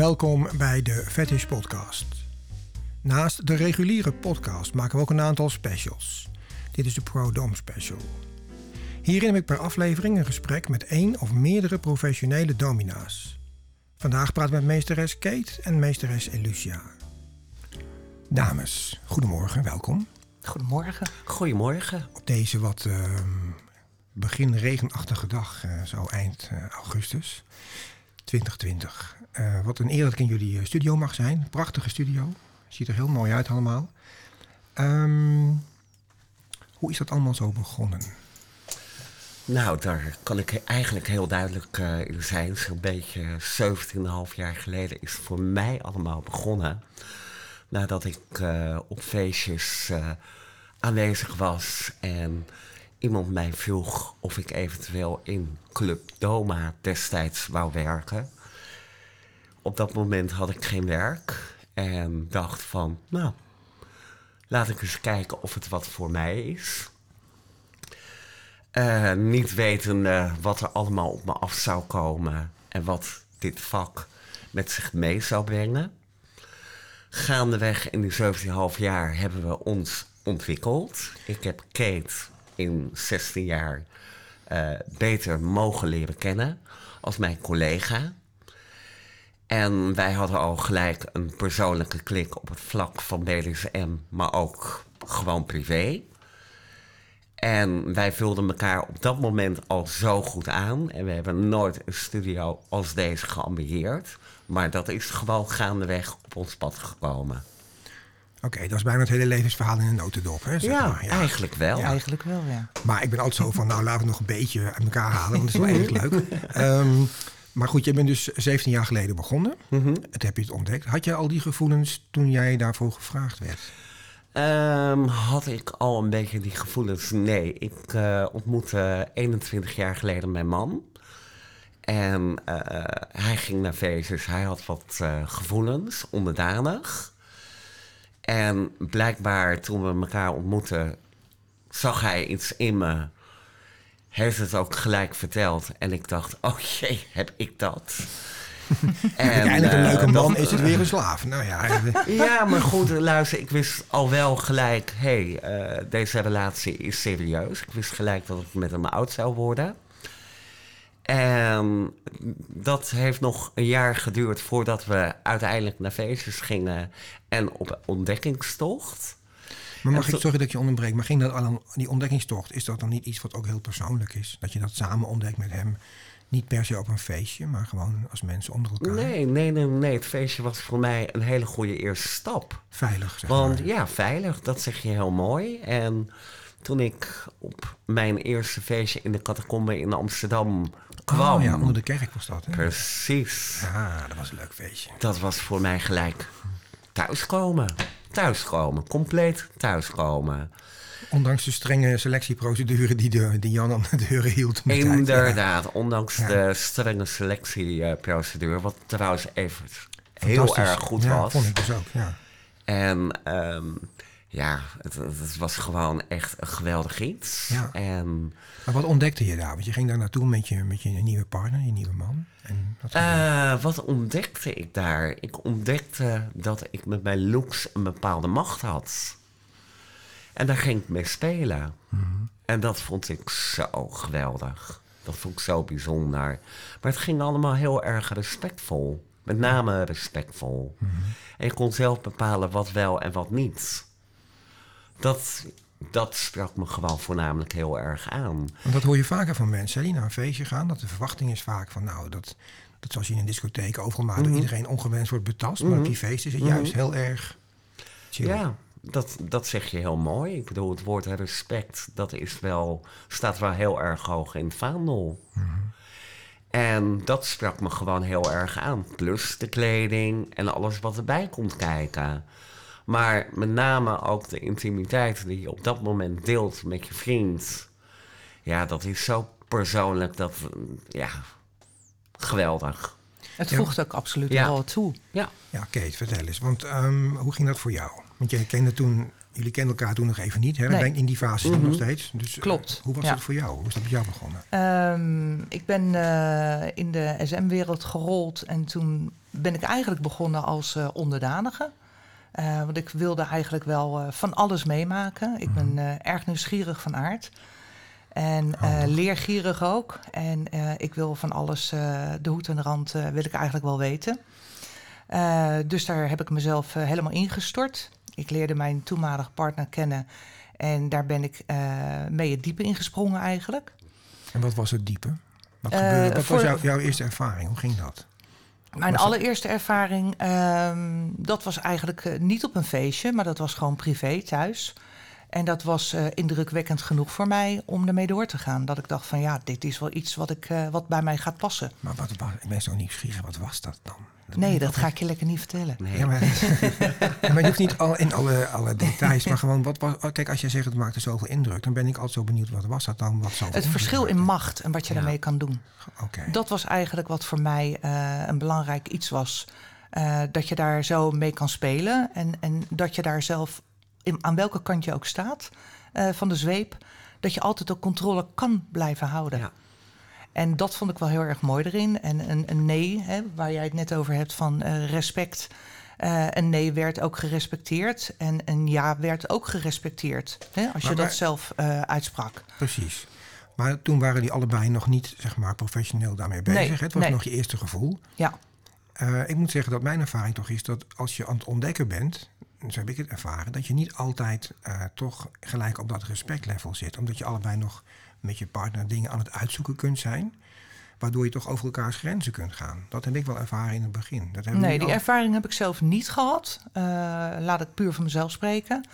Welkom bij de Fetish Podcast. Naast de reguliere podcast maken we ook een aantal specials. Dit is de Pro Dome Special. Hierin heb ik per aflevering een gesprek met één of meerdere professionele domina's. Vandaag praat ik met meesteres Kate en meesteres Elucia. Dames, goedemorgen, welkom. Goedemorgen. Goedemorgen. Op deze wat ehm, begin regenachtige dag, eh, zo eind eh, augustus 2020. Eh, wat een eer dat ik in jullie eh, studio mag zijn. Prachtige studio. Ziet er heel mooi uit allemaal. Ehm, hoe is dat allemaal zo begonnen? Nou, daar kan ik eigenlijk heel duidelijk eh, in zijn. Zo'n beetje 17,5 jaar geleden is het voor mij allemaal begonnen. Nadat ik op feestjes aanwezig was en iemand mij vroeg of ik eventueel in Club Doma destijds wou werken. Op dat moment had ik geen werk en dacht van, nou, laat ik eens kijken of het wat voor mij is. Eh, niet wetende wat er allemaal op me af zou komen en wat dit vak met zich mee zou brengen. Gaandeweg in die 17,5 jaar hebben we ons ontwikkeld. Ik heb Kate in 16 jaar eh, beter mogen leren kennen als mijn collega. En wij hadden al gelijk een persoonlijke klik op het vlak van BDSM, maar ook gewoon privé. En wij vulden elkaar op dat moment al zo goed aan. En we hebben nooit een studio als deze geambieerd. Maar dat is gewoon gaandeweg op ons pad gekomen. Oké, dat is bijna het hele levensverhaal in een notendop. Hè, zeg Ja, maar. eigenlijk wel. Ja. Eigenlijk wel, ja. Maar ik ben altijd zo van, nou laten we het nog een beetje uit elkaar halen, want dat is wel erg leuk. Ehm, maar goed, je bent dus 17 jaar geleden begonnen. Mhm. Het heb je het ontdekt. Had je al die gevoelens toen jij daarvoor gevraagd werd? Ehm, had ik al een beetje die gevoelens? Nee, ik eh, ontmoette 21 jaar geleden mijn man. En eh, hij ging naar feestjes, hij had wat eh, gevoelens, onderdanig. En blijkbaar toen we elkaar ontmoetten, zag hij iets in me. Heeft het ook gelijk verteld. En ik dacht, oh jee, heb ik dat? en, Eindelijk een eh, leuke man, is het weer een slaaf. Nou ja, eh, ja, maar goed, luister, ik wist al wel gelijk, hé, hey, eh, deze relatie is serieus. Ik wist gelijk dat ik met hem oud zou worden. En dat heeft nog een jaar geduurd voordat we uiteindelijk naar feestjes gingen en op ontdekkingstocht. maar mag ik, sorry dat ik je onderbreek, maar ging dat al die ontdekkingstocht, is dat dan niet iets wat ook heel persoonlijk is? Dat je dat samen ontdekt met hem? Niet per se op een feestje, maar gewoon als mensen onder elkaar. Nee, nee, nee, nee, het feestje was voor mij een hele goede eerste stap. Veilig, zeg Want maar. ja, veilig, dat zeg je heel mooi. En toen ik op mijn eerste feestje in de catacombe in Amsterdam kwam. Oh ja, onder de kerk was dat. Hè? Precies. Ja, dat was een leuk feestje. Dat was voor mij gelijk thuiskomen. Thuiskomen, compleet thuiskomen. Ondanks de strenge selectieprocedure die, de, die Jan aan de deuren hield. ja. Inderdaad, ondanks Ja. de strenge selectieprocedure, wat trouwens even heel erg goed ja, was. vond ik dus ook, ja. En ehm, ja, het, het was gewoon echt een geweldig iets. Ja. En Maar wat ontdekte je daar? Want je ging daar naartoe met je, met je nieuwe partner, je nieuwe man. En wat eh, wat ontdekte ik daar? Ik ontdekte dat ik met mijn looks een bepaalde macht had. En daar ging ik mee spelen. En dat vond ik zo geweldig. Dat vond ik zo bijzonder. Maar het ging allemaal heel erg respectvol. Met name respectvol. En je kon zelf bepalen wat wel en wat niet. Dat, dat sprak me gewoon voornamelijk heel erg aan. Want dat hoor je vaker van mensen hè, die naar een feestje gaan. Dat de verwachting is vaak van, nou, dat, dat zoals je in een discotheek overal maar Mhm. door iedereen ongewenst wordt betast. Maar op die feest is het juist heel erg chill. Ja, dat, dat zeg je heel mooi. Ik bedoel, het woord respect, dat is wel, staat wel heel erg hoog in het vaandel. En dat sprak me gewoon heel erg aan. Plus de kleding en alles wat erbij komt kijken. Maar met name ook de intimiteit die je op dat moment deelt met je vriend. Ja, dat is zo persoonlijk. Dat, ja, geweldig. Het Ja. voegt ook absoluut Ja. wel toe. Ja. Ja, Kate, vertel eens. Want ehm, hoe ging dat voor jou? Want je kende toen jullie kennen elkaar toen nog even niet. Hè? Nee. Ben- In die fase nog steeds. Dus, eh, Klopt, hoe was ja. dat voor jou? Hoe is dat met jou begonnen? Ehm, ik ben eh, in de SM-wereld gerold en toen ben ik eigenlijk begonnen als eh, onderdanige. Eh, want ik wilde eigenlijk wel eh, van alles meemaken. Ik ben eh, erg nieuwsgierig van aard. En leergierig ook. En ik wil van alles, de hoed en de rand, wil ik eigenlijk wel weten. Dus daar heb ik mezelf helemaal ingestort. Ik leerde mijn toenmalige partner kennen. En daar ben ik mee het diepe ingesprongen eigenlijk. En wat was het diepe? Wat, gebeurde, wat voor- was jouw, jouw eerste ervaring? Hoe ging dat? Mijn Was dat- allereerste ervaring, ehm, dat was eigenlijk eh, niet op een feestje, maar dat was gewoon privé thuis. En dat was eh, indrukwekkend genoeg voor mij om ermee door te gaan. Dat ik dacht van ja, dit is wel iets wat, ik, eh, wat bij mij gaat passen. Maar wat, was- ik ben zo nieuwsgierig. Wat was dat dan? Nee, ben dat ga ik je lekker niet vertellen. Nee. Ja, maar, ja, maar je hoeft niet al in alle, alle details, maar gewoon wat was. oh, Kijk, als jij zegt het maakte zoveel indruk, dan ben ik altijd zo benieuwd wat was dat dan? Wat Het verschil in macht en wat je Ja. daarmee kan doen. Dat was eigenlijk wat voor mij eh, een belangrijk iets was. Eh, dat je daar zo mee kan spelen en, en dat je daar zelf, in, aan welke kant je ook staat eh, van de zweep, dat je altijd de controle kan blijven houden. Ja. En dat vond ik wel heel erg mooi erin. En een, een nee, hè, waar jij het net over hebt van eh, respect. Eh, een nee werd ook gerespecteerd en een ja werd ook gerespecteerd. Hè, als je Maar- dat zelf eh, uitsprak. Precies. Maar toen waren die allebei nog niet, zeg maar, professioneel daarmee bezig. Nee, het was nee. nog je eerste gevoel. Ja, ik moet zeggen dat mijn ervaring toch is dat als je aan het ontdekken bent, zo heb ik het ervaren, dat je niet altijd toch gelijk op dat respectlevel zit. Omdat je allebei nog met je partner dingen aan het uitzoeken kunt zijn. Waardoor je toch over elkaars grenzen kunt gaan. Dat heb ik wel ervaren in het begin. Dat nee, die al- ervaring heb ik zelf niet gehad. Eh, laat ik puur van mezelf spreken.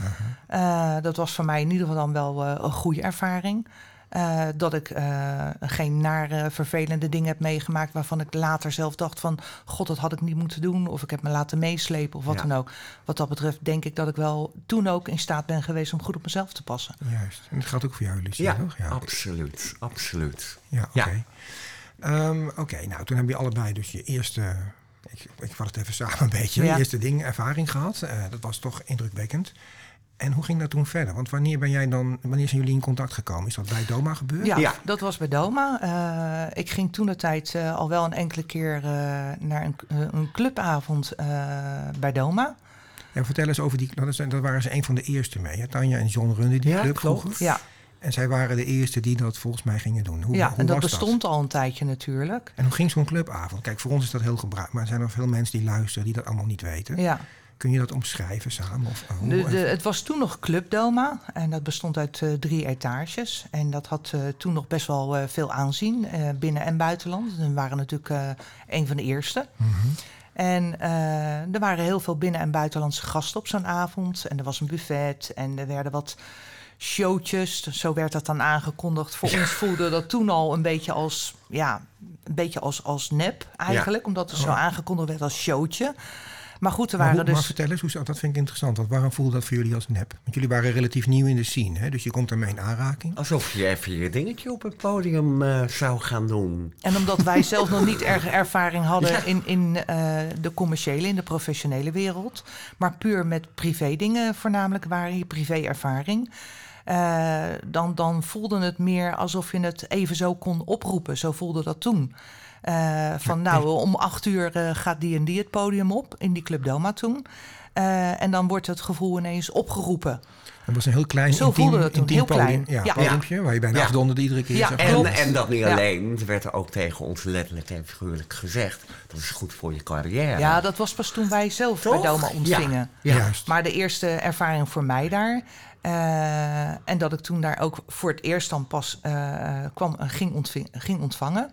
Eh, dat was voor mij in ieder geval dan wel eh, een goede ervaring. Eh, dat ik eh, geen nare, vervelende dingen heb meegemaakt waarvan ik later zelf dacht van... God, dat had ik niet moeten doen. Of ik heb me laten meeslepen of wat Ja. dan ook. Wat dat betreft denk ik dat ik wel toen ook in staat ben geweest om goed op mezelf te passen. Juist. En dat geldt ook voor jou, Lucie, Ja, toch? Ja, absoluut. Absoluut. ja oké. Ja. Ehm, oké, nou toen heb je allebei dus je eerste... Ik, ik vat het even samen een beetje. Ja. Je eerste ding, ervaring gehad. Eh, dat was toch indrukwekkend. En hoe ging dat toen verder? Want wanneer ben jij dan, wanneer zijn jullie in contact gekomen? Is dat bij Doma gebeurd? Ja, Ja. dat was bij Doma. Eh, ik ging toen de tijd eh, al wel een enkele keer eh, naar een, een clubavond eh, bij Doma. Ja, vertel eens over die. Dat, waren ze een van de eerste mee. Hè? Tanja en John runden die Ja, club klopt. vroeger. Ja, En zij waren de eerste die dat volgens mij gingen doen. Hoe, ja hoe en dat was bestond al een tijdje natuurlijk. En hoe ging zo'n clubavond? Kijk, voor ons is dat heel gebruik. Maar er zijn er veel mensen die luisteren die dat allemaal niet weten. Ja. Kun je dat omschrijven samen? Of, hoe De, het was toen nog Club Doma en dat bestond uit eh, drie etages. En dat had eh, toen nog best wel eh, veel aanzien, binnen- en buitenland. We waren natuurlijk een van de eerste. Mhm. En er waren heel veel binnen- en buitenlandse gasten op zo'n avond. En er was een buffet en er werden wat showtjes. Zo werd dat dan aangekondigd. Voor ons voelde dat toen al een beetje als, ja, een beetje als, als nep eigenlijk. Omdat het zo Oh. aangekondigd werd als showtje. Maar goed, er Maar, waren hoe- maar dus... vertel eens, hoe, zou- dat vind ik interessant. Want waarom voelde dat voor jullie als nep? Want jullie waren relatief nieuw in de scene. Hè? Dus je komt daarmee in aanraking. Alsof je even je dingetje op het podium eh, zou gaan doen. En omdat wij zelf nog niet erg ervaring hadden in, in eh, de commerciële, in de professionele wereld. Maar puur met privé dingen voornamelijk waren hier privé-ervaring. eh, dan, dan voelde het meer alsof je het even zo kon oproepen. Zo voelde dat toen. Eh, van nou, om acht uur eh, gaat die en die het podium op, in die Club Doma toen. Eh, en dan wordt het gevoel ineens opgeroepen. Het was een heel klein, Zo intiem, voelde het toen, intiem heel podium. klein. Ja, Ja. podiumpje, waar je bijna Ja. afdonderde iedere keer. Ja, En, en dat niet Ja. alleen, het werd ook tegen ons letterlijk en figuurlijk gezegd. Dat is goed voor je carrière. Ja, dat was pas toen wij zelf Toch? bij Doma ontvingen. Ja. Juist. Maar de eerste ervaring voor mij daar. eh, en dat ik toen daar ook voor het eerst dan pas eh, kwam en ging, ontving- ging ontvangen.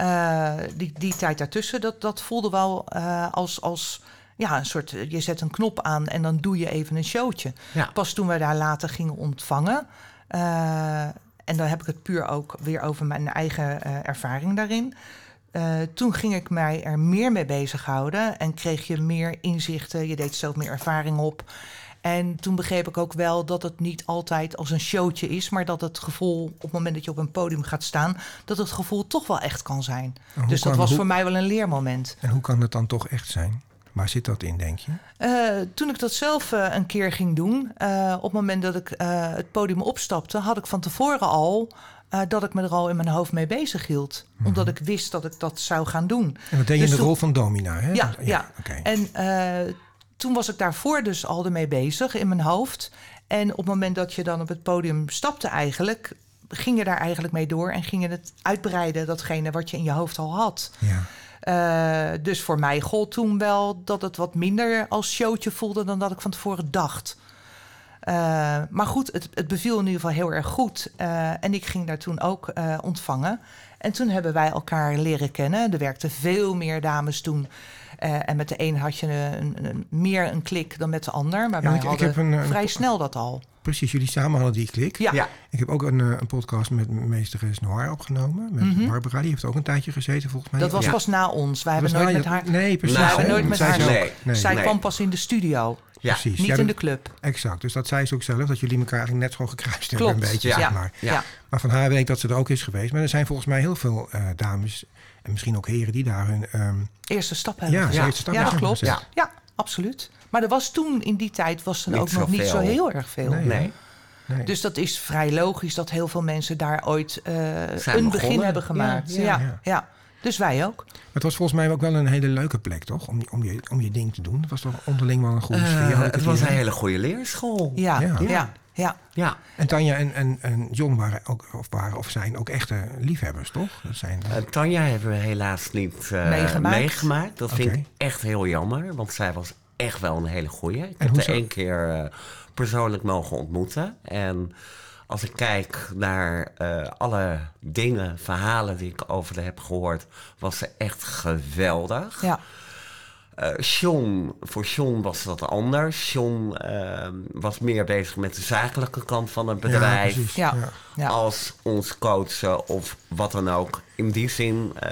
Eh, die, die tijd daartussen, dat, dat voelde wel eh, als, als ja, een soort. Je zet een knop aan en dan doe je even een showtje. Ja. Pas toen wij daar later gingen ontvangen. eh, en dan heb ik het puur ook weer over mijn eigen ervaring daarin. Toen ging ik mij er meer mee bezighouden en kreeg je meer inzichten. Je deed zelf meer ervaring op. En toen begreep ik ook wel dat het niet altijd als een showtje is, maar dat het gevoel op het moment dat je op een podium gaat staan, dat het gevoel toch wel echt kan zijn. En Dus dat was hoe- voor mij wel een leermoment. En hoe kan het dan toch echt zijn? Waar zit dat in, denk je? Eh, toen ik dat zelf eh, een keer ging doen, eh, op het moment dat ik het podium opstapte, had ik van tevoren al dat ik me er al in mijn hoofd mee bezig hield. Omdat ik wist dat ik dat zou gaan doen. En dat deed je Dus in de toen- rol van domina, hè? Ja, ja. Oké. En eh, toen was ik daarvoor dus al ermee bezig in mijn hoofd. En op het moment dat je dan op het podium stapte eigenlijk... ging je daar eigenlijk mee door en ging je het uitbreiden... datgene wat je in je hoofd al had. Ja. Eh, dus voor mij gold toen wel dat het wat minder als showtje voelde... dan dat ik van tevoren dacht. Eh, maar goed, het, het beviel in ieder geval heel erg goed. Eh, en ik ging daar toen ook ontvangen. En toen hebben wij elkaar leren kennen. Er werkten veel meer dames toen. Eh, en met de een had je een, een- meer een klik dan met de ander. Maar Ja, wij ik- heb een, eh, vrij een- snel dat al. Precies, jullie samen hadden die klik. Ja, Ja. Ik heb ook een, eh, een podcast met meesteres Noir opgenomen. Met Mhm. Barbara, die heeft ook een tijdje gezeten volgens mij. dat was Ja. pas na ons. Wij hebben nooit na met haar... Nee, precies. Nou, wij hebben nooit met zij haar... Nee. nee. Zij Nee. kwam pas in de studio, Ja. Precies. niet Ja, in de club. Exact. Dus dat zei ze ook zelf, dat jullie elkaar eigenlijk net zo gekruist hebben. Klopt. Een beetje, Ja. zeg maar. Ja. Ja. Maar van haar weet ik dat ze er ook is geweest. Maar er zijn volgens mij heel veel eh, dames en misschien ook heren die daar hun... ehm, Eerste stap hebben ja, heeft stap Ja, dat klopt. Ja. Ja, absoluut. Maar er was toen, in die tijd, was er Niet ook nog niet zo heel erg veel. Nee. Nee. Nee. Dus dat is vrij logisch dat heel veel mensen daar ooit eh, een begonnen. begin hebben gemaakt. Ja, Ja, ja. ja, Dus wij ook. Maar het was volgens mij ook wel een hele leuke plek, toch? Om, om, je, om je ding te doen. Het was toch onderling wel een goede sfeer. ik het was een hele goede leerschool. Ja, Ja. ja, ja. ja. En Tanja en, en, en John waren ook, of, waren, of zijn ook echte liefhebbers, toch? Dat zijn, Eh, Tanja hebben we helaas niet eh, Meegemaakt. meegemaakt. Dat vind ik echt heel jammer, want zij was echt wel een hele goeie. Ik En heb zo- één keer eh, persoonlijk mogen ontmoeten. En als ik kijk naar eh, alle dingen, verhalen die ik over haar heb gehoord, was ze echt geweldig. ja. Eh, John, voor John was dat anders. John eh, was meer bezig met de zakelijke kant van het bedrijf. Ja. ja. als ons coachen of wat dan ook. In die zin, eh,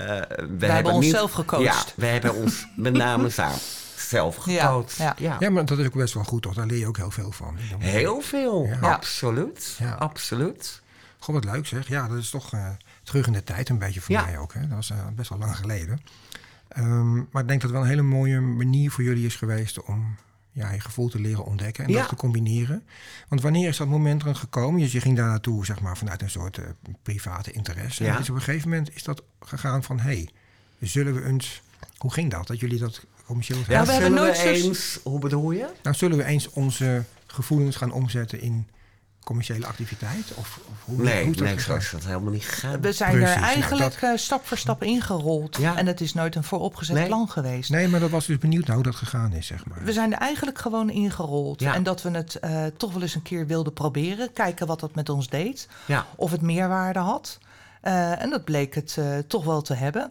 we hebben onszelf niet, gecoacht. Ja, we hebben ons met name samen zelf Ja, gecoacht. ja. Ja, maar dat is ook best wel goed, toch? Daar leer je ook heel veel van. Heel veel, Ja. Ja. absoluut. Ja. Absoluut. Goh, wat leuk zeg. Ja, dat is toch eh, terug in de tijd een beetje voor Ja. mij ook. Hè? Dat was best wel lang geleden. Ehm, maar ik denk dat het wel een hele mooie manier voor jullie is geweest om ja, je gevoel te leren ontdekken en Ja. dat te combineren. Want wanneer is dat moment er gekomen? Dus je ging daar naartoe zeg maar, vanuit een soort eh, private interesse. Ja. En is op een gegeven moment is dat gegaan van... hey, zullen we eens... Hoe ging dat? Dat jullie dat commercieel... Ja, Nou, we hebben zullen nooit eens, hoe bedoel je? Nou, zullen we eens onze gevoelens gaan omzetten in commerciële activiteit? Of, of hoe, Nee, hoe is dat nee, zo is dat helemaal niet gegaan. We zijn Precies, er nou, eigenlijk dat- eh, stap voor stap ingerold. Ja. En het is nooit een vooropgezet Nee. plan geweest. Nee, maar dat was dus benieuwd naar hoe dat gegaan is, zeg maar. We zijn er eigenlijk gewoon ingerold. Ja. En dat we het eh, toch wel eens een keer wilden proberen. Kijken wat dat met ons deed. Ja, Of het meerwaarde had. Eh, en dat bleek het eh, toch wel te hebben.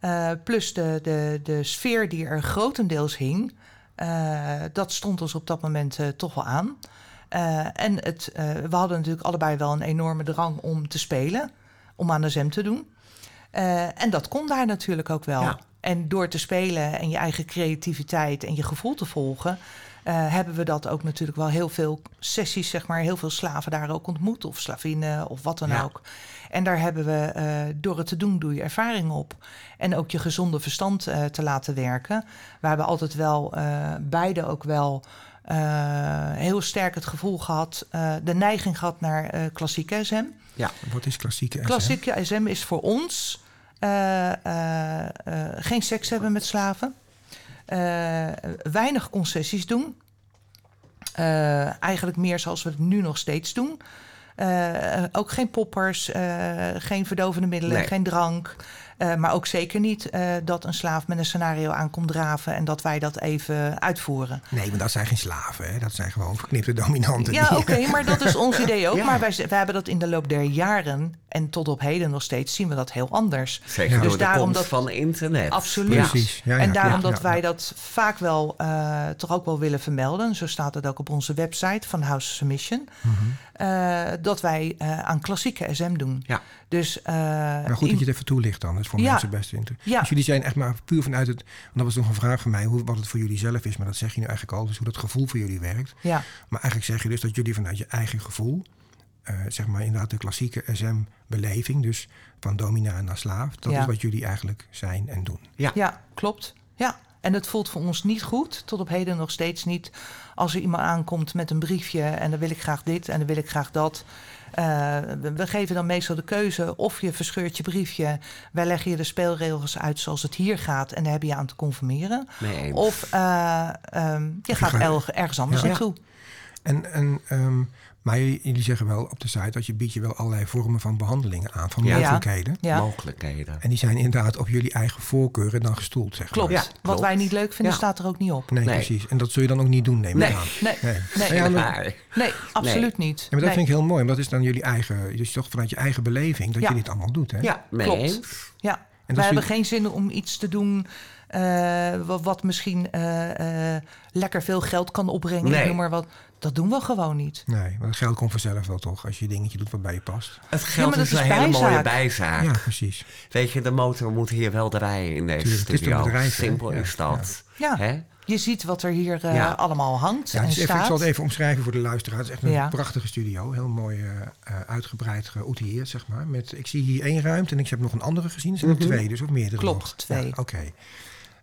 Eh, plus de, de, de sfeer die er grotendeels hing. eh, dat stond ons op dat moment eh, toch wel aan. Eh, en het, eh, we hadden natuurlijk allebei wel een enorme drang om te spelen. Om aan de zem te doen. Eh, en dat kon daar natuurlijk ook wel. Ja. En door te spelen en je eigen creativiteit en je gevoel te volgen... hebben we dat ook natuurlijk wel heel veel sessies, zeg maar... heel veel slaven daar ook ontmoet of slavinnen of wat dan Ja. ook. En daar hebben we, door het te doen, doe je ervaring op. En ook je gezonde verstand te laten werken. We hebben altijd wel, beide ook wel... eh, heel sterk het gevoel gehad, eh, de neiging gehad naar eh, klassieke SM. ja. Wat is klassieke SM? Klassieke SM is voor ons geen seks hebben met slaven. Weinig concessies doen. Eigenlijk meer zoals we het nu nog steeds doen. Ook geen poppers, geen verdovende middelen, Nee. geen drank. Eh, maar ook zeker niet eh, dat een slaaf met een scenario aankomt draven en dat wij dat even uitvoeren. Nee, maar dat zijn geen slaven, hè? Dat zijn gewoon verknipte dominanten. Ja, oké, maar dat is ons idee ook. Ja. Maar wij, wij hebben dat in de loop der jaren en tot op heden nog steeds zien we dat heel anders. Zeker Ja. door Dus de daarom komst dat- van internet. Absoluut. Ja. Precies. Ja, ja, en daarom ja, dat ja, wij ja. dat vaak wel eh, toch ook wel willen vermelden. Zo staat het ook op onze website van House Submission. Mhm. eh, dat wij eh, aan klassieke SM doen. Ja. Dus, eh, Maar goed dat je het even toelicht dan. Voor Ja. mensen best interessant. Ja. Dus jullie zijn echt maar puur vanuit het... Want dat was nog een vraag van mij, hoe, wat het voor jullie zelf is. Maar dat zeg je nu eigenlijk al. Dus hoe dat gevoel voor jullie werkt. ja, Maar eigenlijk zeg je dus dat jullie vanuit je eigen gevoel... eh, zeg maar inderdaad de klassieke SM-beleving... dus van domina naar slaaf... dat Ja. is wat jullie eigenlijk zijn en doen. Ja. ja, klopt. Ja, en het voelt voor ons niet goed, tot op heden nog steeds niet. Als er iemand aankomt met een briefje en dan wil ik graag dit en dan wil ik graag dat. Uh, we geven dan meestal de keuze of je verscheurt je briefje. Wij leggen je de speelregels uit zoals het hier gaat en daar heb je aan te conformeren. Nee, of uh, um, je gaat ergens anders Ja. naartoe. En, en, ehm, maar jullie jullie zeggen wel op de site dat je biedt je wel allerlei vormen van behandelingen aan, van Ja. mogelijkheden. Ja, mogelijkheden. En die zijn inderdaad op jullie eigen voorkeuren dan gestoeld, zeg klopt. maar. Ja, Wat klopt. wij niet leuk vinden, Ja. staat er ook niet op. Nee, Nee. precies. En dat zul je dan ook niet doen, neem ik Nee. aan. Nee, Nee. nee, maar- nee absoluut niet. Ja, maar dat Nee. vind ik heel mooi, want dat is dan jullie eigen, dus toch vanuit je eigen beleving dat Ja. je dit allemaal doet. Hè? ja, mee Klopt. eens. Ja, wij is hebben geen zin om iets te doen wat, wat misschien eh, eh, lekker veel geld kan opbrengen. Nee. Ik noem maar wat. Dat doen we gewoon niet. Nee, want het geld komt vanzelf wel toch, als je je dingetje doet wat bij je past. Het geld maar is een hele mooie bijzaak. Ja, precies. Weet je, de motor moet hier wel draaien in deze Tuurlijk, het is toch studio. een bedrijf? Simpel is dat. Ja, Hè? je ziet wat er hier eh, Ja. allemaal hangt Ja, en ik zal het even omschrijven voor de luisteraar. Het is echt een Ja. prachtige studio. Heel mooi eh, eh, uitgebreid geoutilleerd, zeg maar. Met, ik zie hier één ruimte en ik heb nog een andere gezien. Er zijn er Mhm. twee, dus of meerdere Klopt, nog. twee. Ja, Oké.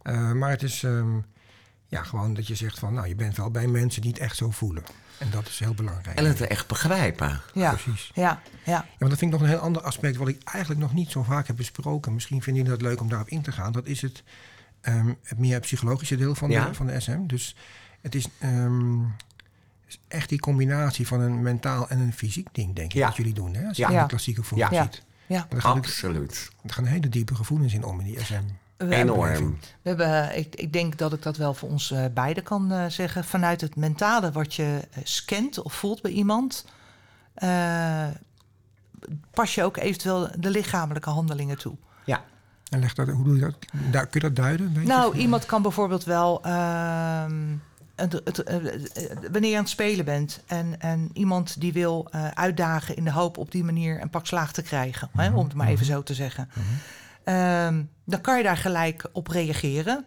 Eh, maar het is ehm, ja, gewoon dat je zegt van... nou, je bent wel bij mensen die het echt zo voelen. En dat is heel belangrijk. En het echt begrijpen. ja. Precies. Ja, ja, Ja, want dat vind ik nog een heel ander aspect... wat ik eigenlijk nog niet zo vaak heb besproken. Misschien vinden jullie dat leuk om daarop in te gaan. Dat is het, ehm, het meer psychologische deel van, Ja. de, van de SM. Dus het is, ehm, is echt die combinatie van een mentaal en een fysiek ding, denk ik, Ja. wat jullie doen. Hè? Als je Ja. in de klassieke vorm ziet. ja. Maar Absoluut. er gaan hele diepe gevoelens in om in die SM. Enorm. we hebben, ik, ik denk dat ik dat wel voor ons eh, beiden kan eh, zeggen. Vanuit het mentale wat je eh, scant of voelt bij iemand... eh, pas je ook eventueel de lichamelijke handelingen toe. Ja. En leg dat, hoe doe je dat? Du- kun je dat duiden? Weet je? Nou, iemand kan bijvoorbeeld wel. ehm, het, het, eh, eh, wanneer je aan het spelen bent en, en iemand die wil eh, uitdagen in de hoop op die manier een pak slaag te krijgen, hè, om het maar even zo te zeggen, Ehm, dan kan je daar gelijk op reageren,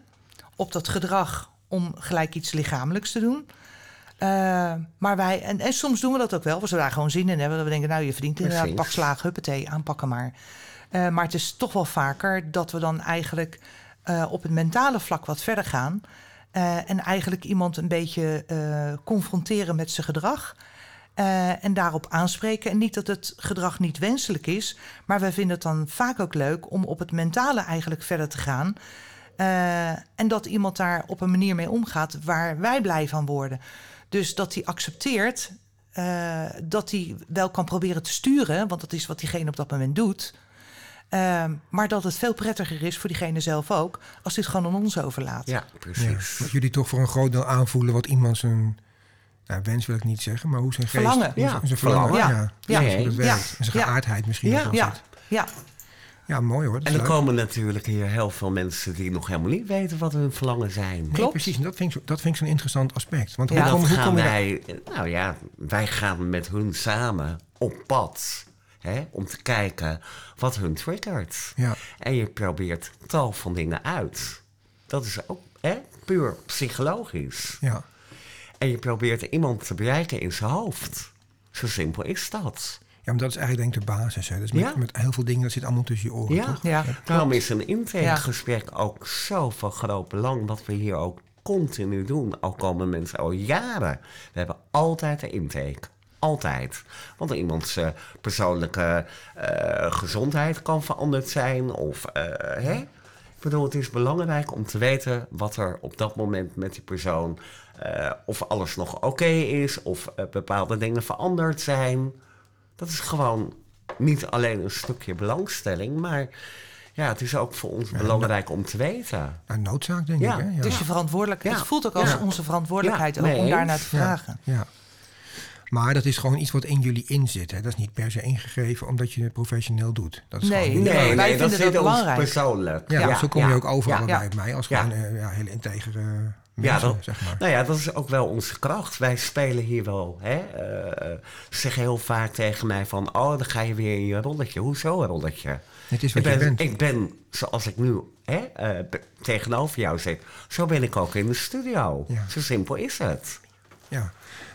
op dat gedrag om gelijk iets lichamelijks te doen. Eh, maar wij, en, en soms doen we dat ook wel, als we daar gewoon zin in hebben. Dat we denken, nou, je verdient inderdaad Precies. pak slaag, huppatee, aanpakken maar. Eh, maar het is toch wel vaker dat we dan eigenlijk eh, op het mentale vlak wat verder gaan. eh, en eigenlijk iemand een beetje eh, confronteren met zijn gedrag. Eh, en daarop aanspreken. En niet dat het gedrag niet wenselijk is. Maar wij vinden het dan vaak ook leuk om op het mentale eigenlijk verder te gaan. Eh, en dat iemand daar op een manier mee omgaat waar wij blij van worden. Dus dat hij accepteert eh, dat hij wel kan proberen te sturen, want dat is wat diegene op dat moment doet. Ehm, maar dat het veel prettiger is voor diegene zelf ook, als hij het gewoon aan ons overlaat. Ja, Ja, precies. dat jullie toch voor een groot deel aanvoelen wat iemand zijn... Nou, wens wil ik niet zeggen, maar hoe zijn geest... Verlangen. hoe Ja, zijn- verlangen, verlangen. ja. Ja. Ja, dat Ja. werkt. En zijn Ja. geaardheid misschien Ja. Ja, ja, Ja, mooi hoor. dat En er leuk. komen natuurlijk hier heel veel mensen die nog helemaal niet weten wat hun verlangen zijn. Nee, Klopt. precies. En dat vind ik, zo- dat vind ik zo'n interessant aspect. Want Ja. hoe En kom, dat hoe gaan kom je daar- wij, nou ja, wij gaan met hun samen op pad. Hè, om te kijken wat hun triggert. Ja. En je probeert tal van dingen uit. Dat is ook hè, puur psychologisch. Ja. En je probeert iemand te bereiken in zijn hoofd. Zo simpel is dat. ja, maar dat is eigenlijk denk ik de basis. Hè. Dat is met, Ja. met heel veel dingen, dat zit allemaal tussen je oren, Ja. toch? ja. Daarom is een intakegesprek ook zo van groot belang. Wat we hier ook continu doen. Al komen mensen al jaren. We hebben altijd een intake. Altijd. Want iemands eh, persoonlijke eh, gezondheid kan veranderd zijn. Of, eh, hè? Ik bedoel, het is belangrijk om te weten wat er op dat moment met die persoon... eh, of alles nog oké is, of eh, bepaalde dingen veranderd zijn. Dat is gewoon niet alleen een stukje belangstelling, maar ja, het is ook voor ons belangrijk om te weten. Nou, noodzaak, denk Ja, ik. Hè? Ja. Het is je verantwoordelijkheid. Ja. Het voelt ook als Ja. onze verantwoordelijkheid Ja, ook mee om daarnaar te vragen. Ja. Maar dat is gewoon iets wat in jullie inzit. Hè? Dat is niet per se ingegeven omdat je het professioneel doet. Dat is Nee, gewoon nee, jullie- wij dat vinden dat belangrijk. persoonlijk. Ja, zo kom je ook over ja. allebei Ja. bij mij als Ja. gewoon eh, ja, hele integere Ja, dat, zeg maar. nou ja, dat is ook wel onze kracht. Wij spelen hier wel. Hè? eh, ze zeggen heel vaak tegen mij van... oh, dan ga je weer in je rolletje. Hoezo een rolletje? Het is Ik wat je ben, bent. ik ben, zoals ik nu hè, eh, tegenover jou zit... zo ben ik ook in de studio. Ja. Zo simpel is het. Ja.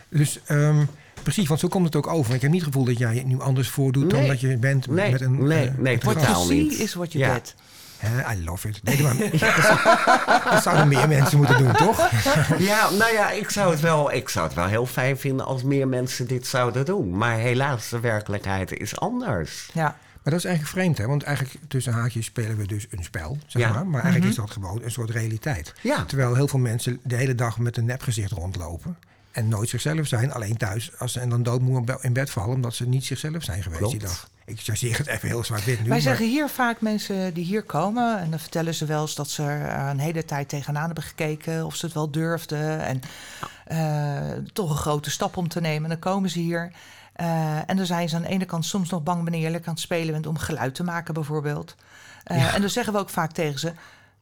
Dus ehm, precies, want zo komt het ook over. Ik heb niet het gevoel dat jij het nu anders voordoet dan dat je bent Nee, met een... nee, eh, nee, Totaal niet. is what you Ja. get. I love it. Nee, maar, dat zouden meer mensen moeten doen, toch? Ja, nou ja, ik zou, het wel, ik zou het wel heel fijn vinden als meer mensen dit zouden doen. Maar helaas, de werkelijkheid is anders. Ja. Maar dat is eigenlijk vreemd, hè? Want eigenlijk tussen haakjes spelen we dus een spel, zeg Ja. maar. Maar eigenlijk is dat gewoon een soort realiteit. Ja. Terwijl heel veel mensen de hele dag met een nepgezicht rondlopen. En nooit zichzelf zijn, alleen thuis. Als ze en dan doodmoe in bed vallen, omdat ze niet zichzelf zijn geweest die dag. Ik chargeer het even heel zwart-wit nu. Wij maar- zeggen hier vaak mensen die hier komen... en dan vertellen ze wel eens dat ze er een hele tijd tegenaan hebben gekeken... of ze het wel durfden en eh, toch een grote stap om te nemen. En dan komen ze hier eh, en dan zijn ze aan de ene kant soms nog bang... wanneer je lekker aan het spelen bent om geluid te maken bijvoorbeeld. Eh, En dan zeggen we ook vaak tegen ze...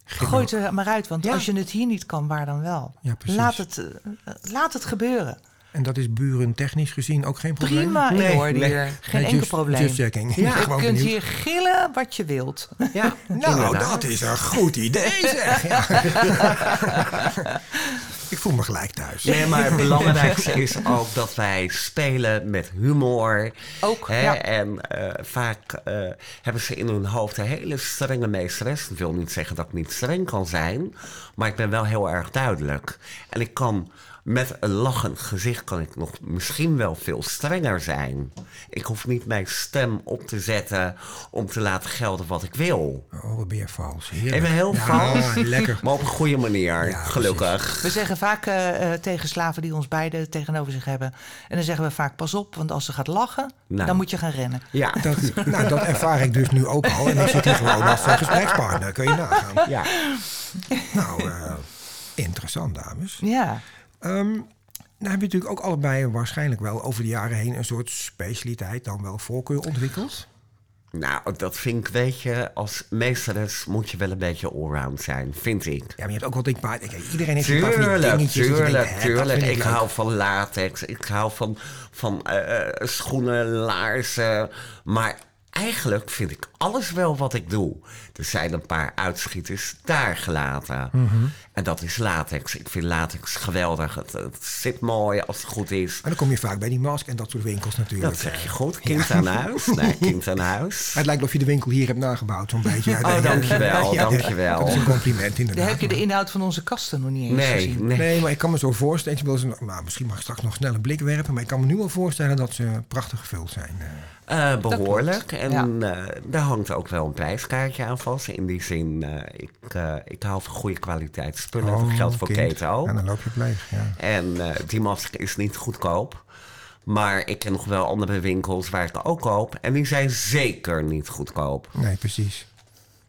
Gooi het er maar uit, want Ja. als je het hier niet kan, waar dan wel? Ja, precies. laat, het, eh, laat het gebeuren. En dat is buren technisch gezien ook geen probleem? Prima Nee, hier. Geen Nee, enkel just- probleem. Just checking. Ja, je kunt benieuwd. hier gillen wat je wilt. Ja, Nou, inderdaad. dat is een goed idee, zeg. Ja. Ik voel me gelijk thuis. Nee, maar het belangrijkste is ook dat wij spelen met humor. Ook, Hè? ja. En eh, vaak eh, hebben ze in hun hoofd een hele strenge meesteres. Dat wil niet zeggen dat ik niet streng kan zijn. Maar ik ben wel heel erg duidelijk. En ik kan met een lachend gezicht kan ik nog misschien wel veel strenger zijn. Ik hoef niet mijn stem op te zetten om te laten gelden wat ik wil. Oh, wat ben je vals. Heerlijk. Ben heel Ja, vals. lekker. Maar op een goede manier, Ja, gelukkig. We zeggen vaak eh, eh, tegen slaven die ons beiden tegenover zich hebben. En dan zeggen we vaak: pas op, want als ze gaat lachen, Nou. dan moet je gaan rennen. Ja, Dat, nou, dat ervaar ik dus nu ook al. En ik zit hier gewoon als eh, gesprekspartner. Kun je nagaan. ja. Nou, eh, interessant, dames. Ja. Ehm nou heb je natuurlijk ook allebei waarschijnlijk wel over de jaren heen... een soort specialiteit, dan wel voorkeur ontwikkeld. Nou, dat vind ik, weet je, als meesteres moet je wel een beetje allround zijn, vind ik. Ja, maar je hebt ook wel denk ik, iedereen heeft Tuurlijk, dingetjes. dat je tuurlijk, denkt, tuurlijk. Ik hou van latex, ik hou van, van eh, eh, schoenen, laarzen. Maar eigenlijk vind ik alles wel wat ik doe. Er zijn een paar uitschieters daar gelaten. Mhm. En dat is latex. Ik vind latex geweldig. Het, het zit mooi als het goed is. En dan kom je vaak bij die mask en dat soort winkels natuurlijk. Dat zeg je goed. Kind aan huis. Nee, kind aan huis. Het lijkt of je de winkel hier hebt nagebouwd, zo'n beetje. Oh, dankjewel, dankjewel. Dat is een compliment inderdaad. Dan heb je de inhoud van onze kasten nog niet eens Nee, gezien. nee. Nee, maar ik kan me zo voorstellen. Ik wil ze, nou, misschien mag ik straks nog snel een blik werpen. Maar ik kan me nu al voorstellen dat ze prachtig gevuld zijn. Eh, Eh, behoorlijk. En ja. eh, daar hangt ook wel een prijskaartje aan vast. In die zin, eh, ik, eh, ik hou van goede kwaliteit spullen. dat geldt voor Oh, kind. Keten ook. Ja, dan loop je pleeg. Ja. En eh, die masker is niet goedkoop. Maar ik ken nog wel andere winkels waar ik ook koop. En die zijn zeker niet goedkoop. Nee, precies.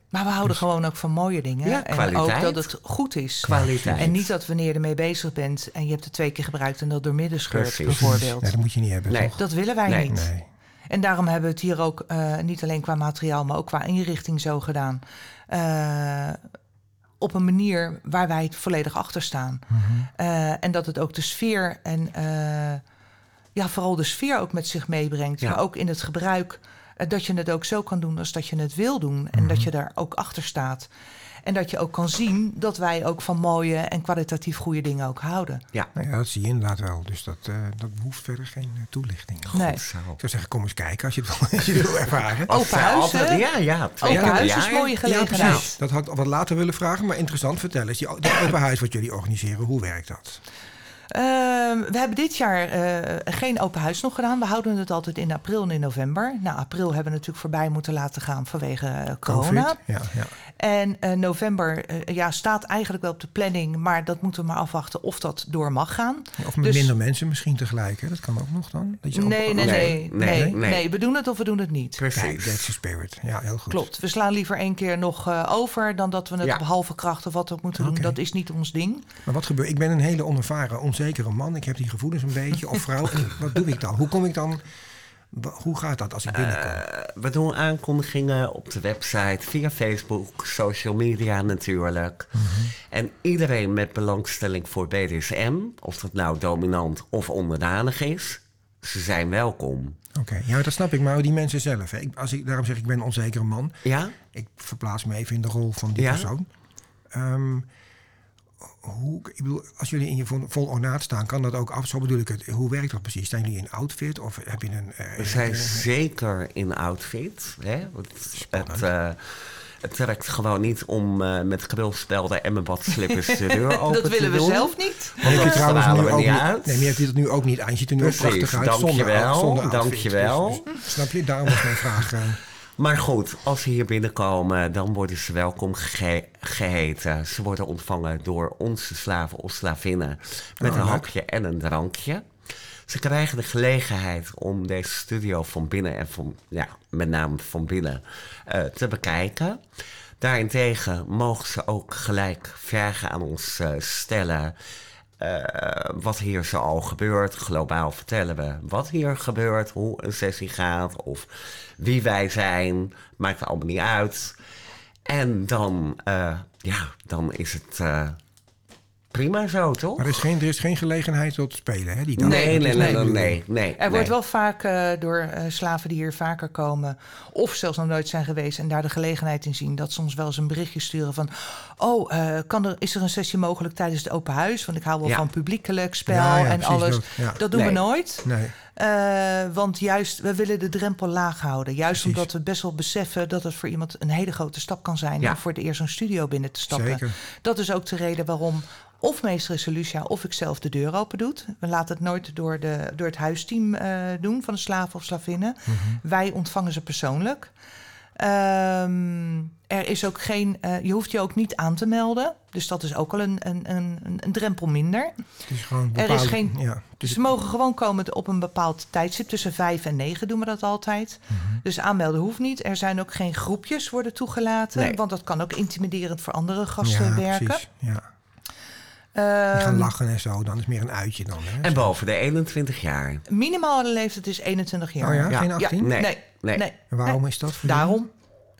Maar we houden gewoon ook van mooie dingen. Ja, en kwaliteit. ook dat het goed is. Kwaliteit. En niet dat wanneer je ermee bezig bent en je hebt het twee keer gebruikt en dat doormidden scheurt, Precies. bijvoorbeeld. Nee, dat moet je niet hebben. Nee. toch? Dat willen wij Nee. niet. Nee. En daarom hebben we het hier ook eh, niet alleen qua materiaal, maar ook qua inrichting zo gedaan. Eh, op een manier waar wij het volledig achter staan. Eh, en dat het ook de sfeer en ja, vooral de sfeer ook met zich meebrengt. Ja. Maar ook in het gebruik. dat je het ook zo kan doen als dat je het wil doen. En dat je daar ook achter staat. En dat je ook kan zien dat wij ook van mooie en kwalitatief goede dingen ook houden. Ja, Nou ja, dat zie je inderdaad wel. Dus dat, eh, dat behoeft verder geen eh, toelichting. goed Nee. zo. Ik zou zeggen, kom eens kijken als je het wil, je wil ervaren. Open huis, hè? Ja, ja. Open huis is jaar. mooie Ja, gelegenheid. precies. Dat had ik wat later willen vragen, maar interessant. Vertel eens, die, dat open huis wat jullie organiseren, hoe werkt dat? Ehm, we hebben dit jaar eh, geen open huis nog gedaan. We houden het altijd in april en in november. Nou, april hebben we natuurlijk voorbij moeten laten gaan vanwege eh, corona. Covid? Ja, ja. En eh, november ja, staat eigenlijk wel op de planning, maar dat moeten we maar afwachten of dat door mag gaan. Of met Dus- minder mensen misschien tegelijk. Hè? Dat kan ook nog dan. Dat je Nee, nee, Nee, nee, nee, nee, nee, nee. We doen het of we doen het niet. Precies. that's the spirit. Ja, heel goed. Klopt. We slaan liever één keer nog eh, over dan dat we het Ja. op halve kracht of wat ook moeten doen. Dat is niet ons ding. Maar wat gebeurt? Ik ben een hele onervaren, onzekere man. Ik heb die gevoelens een beetje. Of vrouw. En wat doe ik dan? Hoe kom ik dan... Hoe gaat dat als ik binnenkom? Eh, we doen aankondigingen op de website, via Facebook, social media natuurlijk. Mhm. En iedereen met belangstelling voor BDSM, of dat nou dominant of onderdanig is, ze zijn welkom. Oké, ja, dat snap ik. Maar die mensen zelf. Hè. Ik, als ik, daarom zeg ik, ik ben een onzekere man. Ja? Ik verplaats me even in de rol van die Ja? persoon. Ehm, hoe, ik bedoel, als jullie in je vol, vol ornaat staan, kan dat ook af. Zo bedoel ik het. Hoe werkt dat precies? Zijn jullie in outfit of heb je een... eh, We zijn eh, zeker in outfit. Hè? Het, het, eh, het trekt gewoon niet om uh, met krulspelden en mijn badslippers de deur open Dat willen te we doen. zelf niet. Want dat je trouwens nu ook niet uit. Nee, maar je hebt het nu ook niet aan. Je ziet er nu Precies, ook prachtig uit. dankjewel, Zonder, zonder dankjewel. outfit. Dus, snap je? Daarom was mijn vraag. Maar goed, als ze hier binnenkomen, dan worden ze welkom ge- geheten. Ze worden ontvangen door onze slaven of slavinnen met Oh, een leuk. hapje en een drankje. Ze krijgen de gelegenheid om deze studio van binnen en van, ja, met name van binnen eh, te bekijken. Daarentegen mogen ze ook gelijk vragen aan ons eh, stellen. eh, wat hier zo al gebeurt. Globaal vertellen we wat hier gebeurt, hoe een sessie gaat of wie wij zijn. Maakt allemaal niet uit. En dan, eh, ja, dan is het eh, prima zo, toch? Maar er is, geen, er is geen gelegenheid tot spelen, hè? Die dag. Nee, nee, nee, nee, de nee, nee. Er wordt wel vaak eh, door eh, slaven die hier vaker komen, of zelfs nog nooit zijn geweest en daar de gelegenheid in zien, dat ons wel eens een berichtje sturen van: Oh, eh, kan er, is er een sessie mogelijk tijdens het open huis? Want ik hou wel Ja. van publiekelijk spel Ja, ja, en alles. dat, ja. Dat doen we nooit. Nee. Eh, want juist, we willen de drempel laag houden. Juist Precies. omdat we best wel beseffen dat het voor iemand een hele grote stap kan zijn Ja. om voor het eerst zo'n studio binnen te stappen. Zeker. Dat is ook de reden waarom of meesteres Lucia of ik zelf de deur open doet. We laten het nooit door, de, door het huisteam eh, doen van de slaven of slavinnen. Mhm. Wij ontvangen ze persoonlijk. Ehm, er is ook geen, eh, je hoeft je ook niet aan te melden. Dus dat is ook al een, een, een, een drempel minder. Het is gewoon Er is geen- Ja, Dus ze mogen gewoon komen op een bepaald tijdstip. Tussen vijf en negen doen we dat altijd. Mhm. Dus aanmelden hoeft niet. Er zijn ook geen groepjes worden toegelaten. Nee. Want dat kan ook intimiderend voor andere gasten ja, werken. precies. Ja. Die gaan Ehm, lachen en zo. Dan is het meer een uitje dan, hè? En boven de 21 jaar. minimale leeftijd is 21 jaar. Oh ja, Ja. geen Ja. 18? Nee. Nee, Nee. nee. En waarom nee. is dat? Daarom.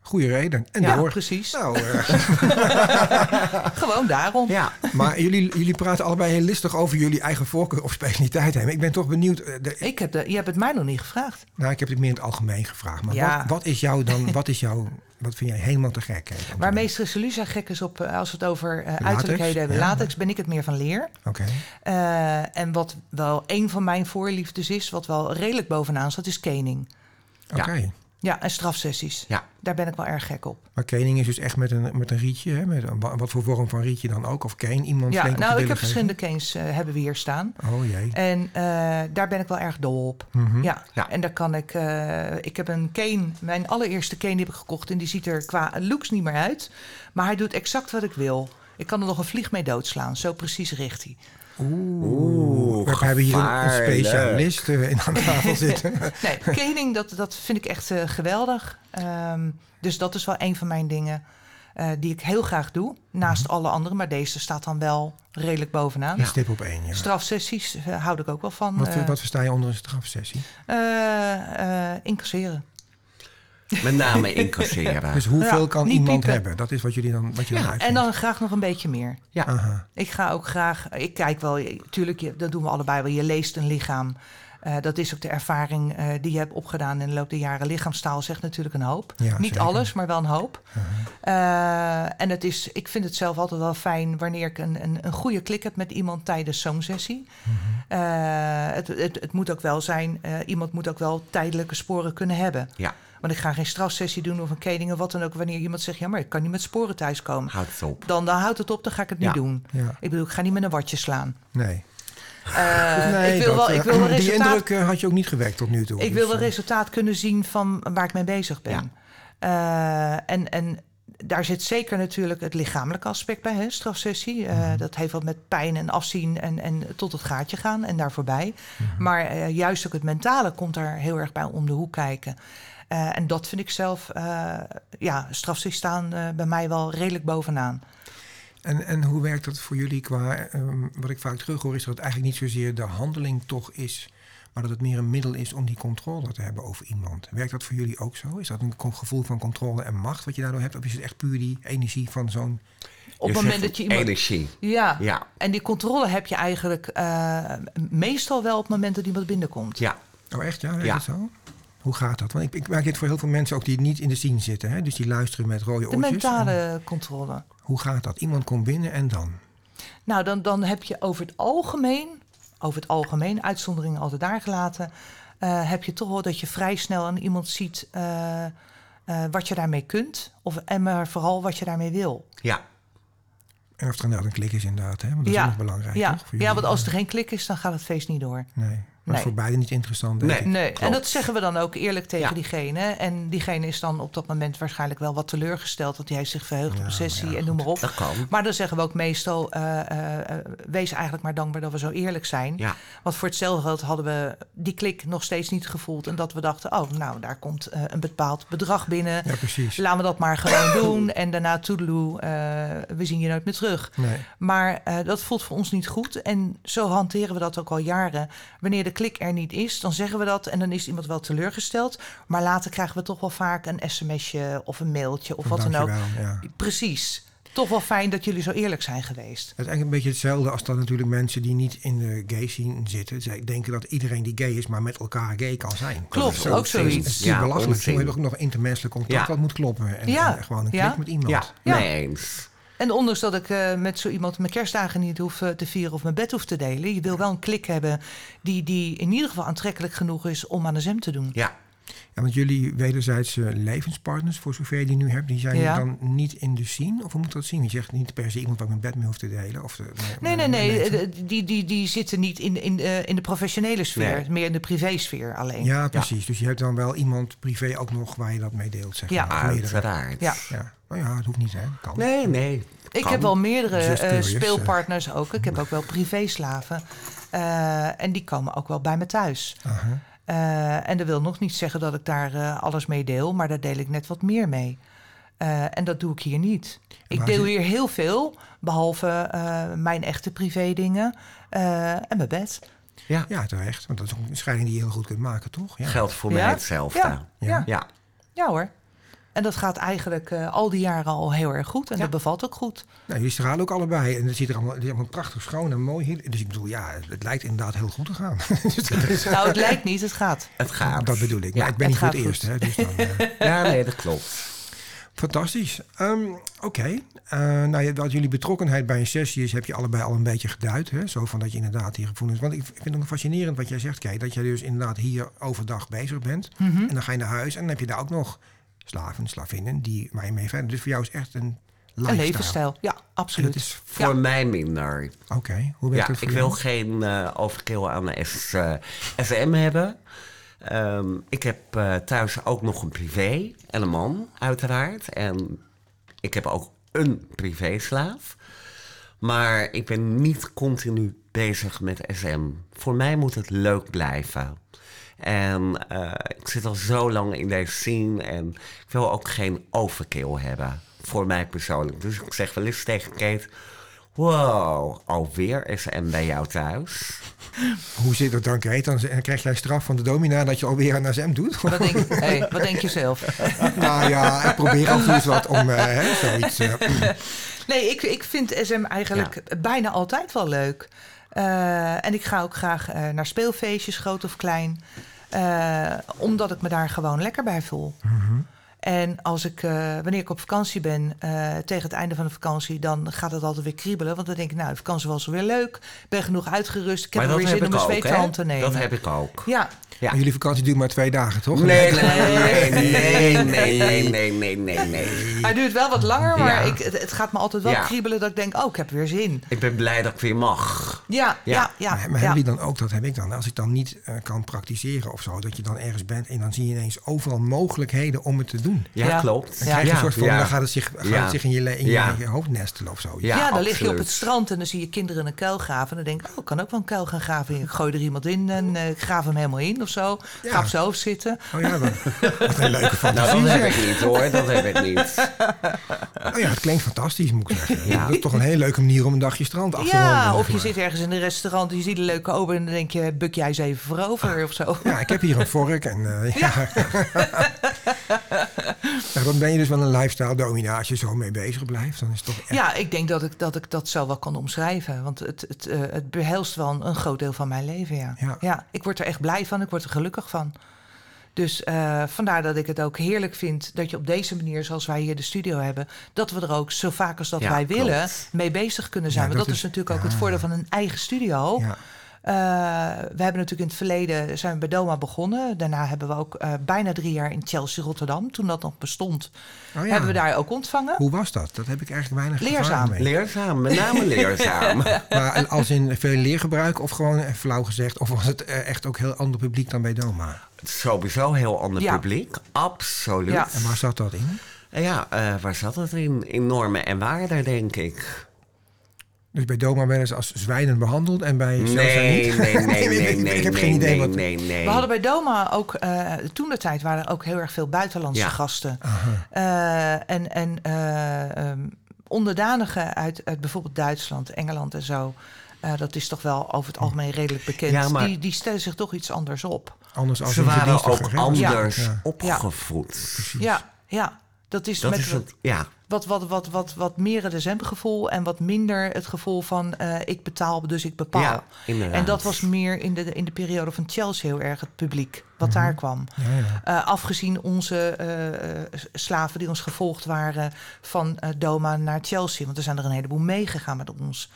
Goeie reden. En Ja, door. precies. Nou, eh, Gewoon daarom. Ja, maar jullie, jullie praten allebei heel listig over jullie eigen voorkeur of specialiteit. Ik ben toch benieuwd. eh, de- Ik heb de, je hebt het mij nog niet gevraagd. nou, ik heb het meer in het algemeen gevraagd. Maar Ja. wat, wat is jou dan, wat is jou, wat vind jij helemaal te gek? hè, Waar meester Lucia gek is op, eh, als we het over eh, Latex, uiterlijkheden hebben. ja. Latex ben ik het meer van leer. Oké. Eh, en wat wel een van mijn voorliefdes is, wat wel redelijk bovenaan staat, is kening. Oké. Ja, en strafsessies. ja. Daar ben ik wel erg gek op. Maar kening is dus echt met een, met een rietje. Hè? Met een, wa- wat voor vorm van rietje dan ook? Of keen? Iemand Ja, nou, ik heb verschillende canes eh, hebben we hier staan. Oh jee. En eh, daar ben ik wel erg dol op. Mhm. Ja. Ja. en daar kan ik... eh, ik heb een cane, mijn allereerste cane die heb ik gekocht... en die ziet er qua looks niet meer uit. Maar hij doet exact wat ik wil. Ik kan er nog een vlieg mee doodslaan. Zo precies richt hij. Oeh, We hebben hier een, specialist eh, in aan tafel zitten. Nee, caning, dat, dat vind ik echt eh, geweldig. Ehm, dus dat is wel een van mijn dingen eh, die ik heel graag doe. Naast alle andere, maar deze staat dan wel redelijk bovenaan. Een stip op één, ja. Strafsessies houd ik ook wel van. Wat, wat versta je onder een strafsessie? incasseren. Met name incasseren. Dus hoeveel Ja, kan iemand piepen. hebben? Dat is wat jullie dan, wat je dan En dan graag nog een beetje meer. Ja. Aha. Ik ga ook graag, ik kijk wel, tuurlijk, je- dat doen we allebei wel. Je leest een lichaam. Eh, dat is ook de ervaring eh, die je hebt opgedaan in de loop der jaren. Lichaamstaal zegt natuurlijk een hoop. Ja, Niet zeker. alles, maar wel een hoop. Eh, en het is, ik vind het zelf altijd wel fijn wanneer ik een, een, een goede klik heb met iemand tijdens zo'n sessie. Eh, het, het, het moet ook wel zijn, iemand moet ook wel tijdelijke sporen kunnen hebben. Ja, Want ik ga geen strafsessie doen of een kening of wat dan ook. Wanneer iemand zegt, ja, maar ik kan niet met sporen thuiskomen. houd het op. Dan, dan houdt het op, dan ga ik het niet doen. Ja. Ik bedoel, ik ga niet met een watje slaan. Nee. Eh, nee, ik wil dat, wel, ik eh, wil wel die resultaat, indruk eh, had je ook niet gewekt tot nu toe. ik Dus, wil wel eh, resultaat kunnen zien van waar ik mee bezig ben. Eh, en, en daar zit zeker natuurlijk het lichamelijke aspect bij, hè, strafsessie. Mhm. Dat heeft wat met pijn en afzien en, en tot het gaatje gaan en daar voorbij. Mhm. Maar juist ook het mentale komt daar heel erg bij om de hoek kijken. En dat vind ik zelf, ja, strafsessies staan bij mij wel redelijk bovenaan. En, en hoe werkt dat voor jullie qua... ehm, wat ik vaak terughoor is dat het eigenlijk niet zozeer de handeling toch is... maar dat het meer een middel is om die controle te hebben over iemand. Werkt dat voor jullie ook zo? Is dat een gevoel van controle en macht wat je daardoor hebt? Of is het echt puur die energie van zo'n... Op het moment dat je iemand... Energie. Ja, Ja, en die controle heb je eigenlijk eh, meestal wel op het moment dat iemand binnenkomt. ja. Oh echt, ja? Werkt Ja. zo? Hoe gaat dat? Want ik, ik maak dit voor heel veel mensen ook die niet in de scene zitten. Hè? Dus die luisteren met rode De oortjes. mentale En controle. Hoe gaat dat? Iemand komt binnen en dan? Nou, dan, dan heb je over het algemeen, over het algemeen, uitzonderingen altijd daar gelaten, eh, heb je toch wel dat je vrij snel aan iemand ziet eh, eh, wat je daarmee kunt. Of, en maar vooral wat je daarmee wil. Ja, En of er inderdaad een klik is inderdaad, hè? Want dat is ook nog belangrijk, ja. toch? ja, want als er geen klik is, dan gaat het feest niet door. Nee, maar Nee. voor beide niet interessant, denk Nee. ik. Nee, en dat zeggen we dan ook eerlijk tegen Ja. diegene. En diegene is dan op dat moment waarschijnlijk wel wat teleurgesteld... dat hij heeft zich verheugd op een sessie ja, en noem maar op. dat kan. Maar dan zeggen we ook meestal... eh, eh, eh, wees eigenlijk maar dankbaar dat we zo eerlijk zijn. Ja, Want voor hetzelfde geld hadden we die klik nog steeds niet gevoeld. En dat we dachten, oh, nou, daar komt eh, een bepaald bedrag binnen. Ja, precies. Laten we dat maar gewoon doen. En daarna toedeloe, eh, we zien je nooit meer terug. Nee. Maar eh, dat voelt voor ons niet goed. En zo hanteren we dat ook al jaren. Wanneer de klik er niet is, dan zeggen we dat. En dan is iemand wel teleurgesteld. Maar later krijgen we toch wel vaak een sms'je of een mailtje of wat dan ook. Ja. Precies. Toch wel fijn dat jullie zo eerlijk zijn geweest. Het is eigenlijk een beetje hetzelfde als dat natuurlijk mensen die niet in de gay scene zitten, zij denken dat iedereen die gay is, maar met elkaar gay kan zijn. Klopt, Dat is ook Het zoiets. is Ja, belachelijk. Je hebt ook nog intermenselijk contact Ja. wat moet kloppen. En, Ja, en gewoon een klik ja. met iemand. ja, Ja. mee eens. En ondanks dat ik eh, met zo iemand mijn kerstdagen niet hoef eh, te vieren of mijn bed hoef te delen, je wil wel een klik hebben die, die in ieder geval aantrekkelijk genoeg is om aan de zem te doen. Ja, Ja, want jullie wederzijdse levenspartners, voor zover je die nu hebt, die zijn Ja. dan niet in de scene? Of hoe moet dat zien? Je zegt niet per se iemand waar ik mijn bed mee hoef te delen. Of de, Nee, nee, nee. eh, Die, die, die zitten niet in, in, eh, in de professionele sfeer, Nee. meer in de privésfeer alleen. Ja, precies. Dus je hebt dan wel iemand privé ook nog waar je dat mee deelt, zeg Ja. maar. Meerdere. uiteraard. Ja. Ja. Nou ja, het hoeft niet, hè. Kan. Nee, nee. Ik kan. heb wel meerdere eh, speelpartners ook. Ik heb ook wel privéslaven. Eh, en die komen ook wel bij me thuis. Aha. Eh, en dat wil nog niet zeggen dat ik daar eh, alles mee deel, maar daar deel ik net wat meer mee. Eh, en dat doe ik hier niet. Ik Maar deel zit- hier heel veel, behalve eh, mijn echte privé dingen eh, en mijn bed. Ja, Ja, terecht. Want dat is een scheiding die je heel goed kunt maken, toch? Ja. geldt voor Ja? mij hetzelfde. Ja, ja. Ja, ja hoor. En dat gaat eigenlijk eh, al die jaren al heel erg goed. En Ja. dat bevalt ook goed. Nou, jullie stralen ook allebei. En het ziet er allemaal, het is allemaal prachtig schoon en mooi. hier. Dus ik bedoel, ja, het lijkt inderdaad heel goed te gaan. Dus Nou, het lijkt niet, het gaat. het gaat. dat bedoel ik. Ja, maar ik ben niet voor het eerst. Hè, dus dan, eh, Ja, nee, dat klopt. fantastisch. Ehm, Oké. Eh, nou, ja, dat jullie betrokkenheid bij een sessie is, heb je allebei al een beetje geduid. Hè? Zo van dat je inderdaad die gevoelens... Want ik vind het ook fascinerend wat jij zegt, Kay. Dat jij dus inderdaad hier overdag bezig bent. Mhm. En dan ga je naar huis en dan heb je daar ook nog slaven, slavinnen, die, waar je mee verder... Dus voor jou is echt een Een levensstijl, ja, absoluut. dat is... Voor Ja. mij minder. Oké, hoe werkt Ja, dat voor ik wil geen eh overkill aan de S, eh, SM hebben. Ehm, ik heb eh, thuis ook nog een privé en een man, uiteraard. En ik heb ook een privéslaaf. Maar ik ben niet continu bezig met SM. Voor mij moet het leuk blijven. En eh, ik zit al zo lang in deze scene en ik wil ook geen overkill hebben. Voor mij persoonlijk. Dus ik zeg wel eens tegen Kate... Wow, alweer SM bij jou thuis? Hoe zit dat dan, Kate? Dan krijg jij straf van de domina dat je alweer een SM doet? Wat denk, hey, wat denk je zelf? nou ja, ik probeer af en toe eens wat om eh, hè, zoiets... eh, Nee, ik, ik vind SM eigenlijk bijna altijd wel leuk. Eh, en ik ga ook graag eh, naar speelfeestjes, groot of klein. Eh, omdat ik me daar gewoon lekker bij voel. En als ik, eh, wanneer ik op vakantie ben, eh, tegen het einde van de vakantie, dan gaat het altijd weer kriebelen. Want dan denk ik, nou, de vakantie was weer leuk. Ik ben genoeg uitgerust. Ik heb maar er weer zin om een ook, zweet hè? aan te nemen. Dat heb ik ook. Ja, Ja. Maar jullie vakantie duurt maar twee dagen, toch? Nee, nee, nee, nee, nee, nee, nee, nee, hij duurt wel wat langer, maar Ja. ik, het, het gaat me altijd wel Ja. kriebelen dat ik denk, oh, ik heb weer zin. Ik ben blij dat ik weer mag. Ja, ja, Ja. ja. maar maar ja. hebben jullie dan ook, dat heb ik dan, als ik dan niet eh, kan praktiseren of zo, dat je dan ergens bent en dan zie je ineens overal mogelijkheden om het te doen. Ja, Ja. klopt. Dan krijg je een soort van, ja. dan gaat het zich, gaat Ja. het zich in, je, in, je- Ja. hoofd nestelen of zo. Ja. Ja, dan lig je op het strand en dan zie je kinderen een kuil graven. En dan denk ik, oh, ik kan ook wel een kuil gaan graven. Ik gooi er iemand in en eh, ik graaf hem helemaal in of zo. Ja. Ga op zijn hoofd zitten. Oh ja, wat, wat een leuke Nou, fantasie. dat heb ik niet hoor, dat heb ik niet. Oh ja, het klinkt fantastisch, moet ik zeggen. Ja. Dat is toch een hele leuke manier om een dagje strand af te Ja, wandelen, of je maar. zit ergens in een restaurant en je ziet een leuke ober... en dan denk je, buk jij eens even voorover of zo. Ja, ik heb hier een vork en eh, ja. Nou, dan ben je dus wel een lifestyle domina als je zo mee bezig blijft. Dan is het toch echt... Ja, ik denk dat ik dat, ik dat zo wel kan omschrijven. Want het, het, eh, het behelst wel een, een groot deel van mijn leven, ja. Ja. ik word er echt blij van. Ik word er gelukkig van. Dus eh, vandaar dat ik het ook heerlijk vind dat je op deze manier, zoals wij hier de studio hebben, dat we er ook zo vaak als dat Ja, wij willen klopt. mee bezig kunnen zijn. Ja, Want dat dat is is- natuurlijk ook het voordeel van een eigen studio. Ja. Eh, we hebben natuurlijk in het verleden zijn we bij Doma begonnen. Daarna hebben we ook eh, bijna drie jaar in Chelsea Rotterdam, toen dat nog bestond, Oh ja. hebben we daar ook ontvangen. Hoe was dat? Dat heb ik eigenlijk weinig Leerzaam. mee. Leerzaam, met name leerzaam. Maar en als in veel leergebruik of gewoon eh, flauw gezegd... of was het echt ook heel ander publiek dan bij Doma? Sowieso heel ander Ja. publiek, absoluut. Ja. En waar zat dat in? Ja, eh, waar zat het in? In normen en waarden, denk ik. Dus bij Doma werden ze als zwijnen behandeld en bij Nee, niet? nee, nee, nee, Ik- nee. Ik heb nee, geen idee nee, wat... Nee, nee. We hadden bij Doma ook, eh, toen de tijd waren er ook heel erg veel buitenlandse Ja. gasten. Eh, en en eh, ehm, onderdanigen uit, uit bijvoorbeeld Duitsland, Engeland en zo. eh, dat is toch wel over het algemeen redelijk bekend. Ja, maar- die, die stellen zich toch iets anders op. Anders als Ze een waren ook anders Ja. opgevoed. Precies. Ja, ja. Dat is Dat met is het, ja. wat, wat, wat, wat, wat meer het decembergevoel en wat minder het gevoel van eh, ik betaal, dus ik bepaal. Ja, inderdaad. en dat was meer in de, in de periode van Chelsea heel erg het publiek wat daar kwam. Ja, ja. Eh, afgezien onze eh, slaven die ons gevolgd waren van Doma naar Chelsea. Want er zijn er een heleboel meegegaan met ons.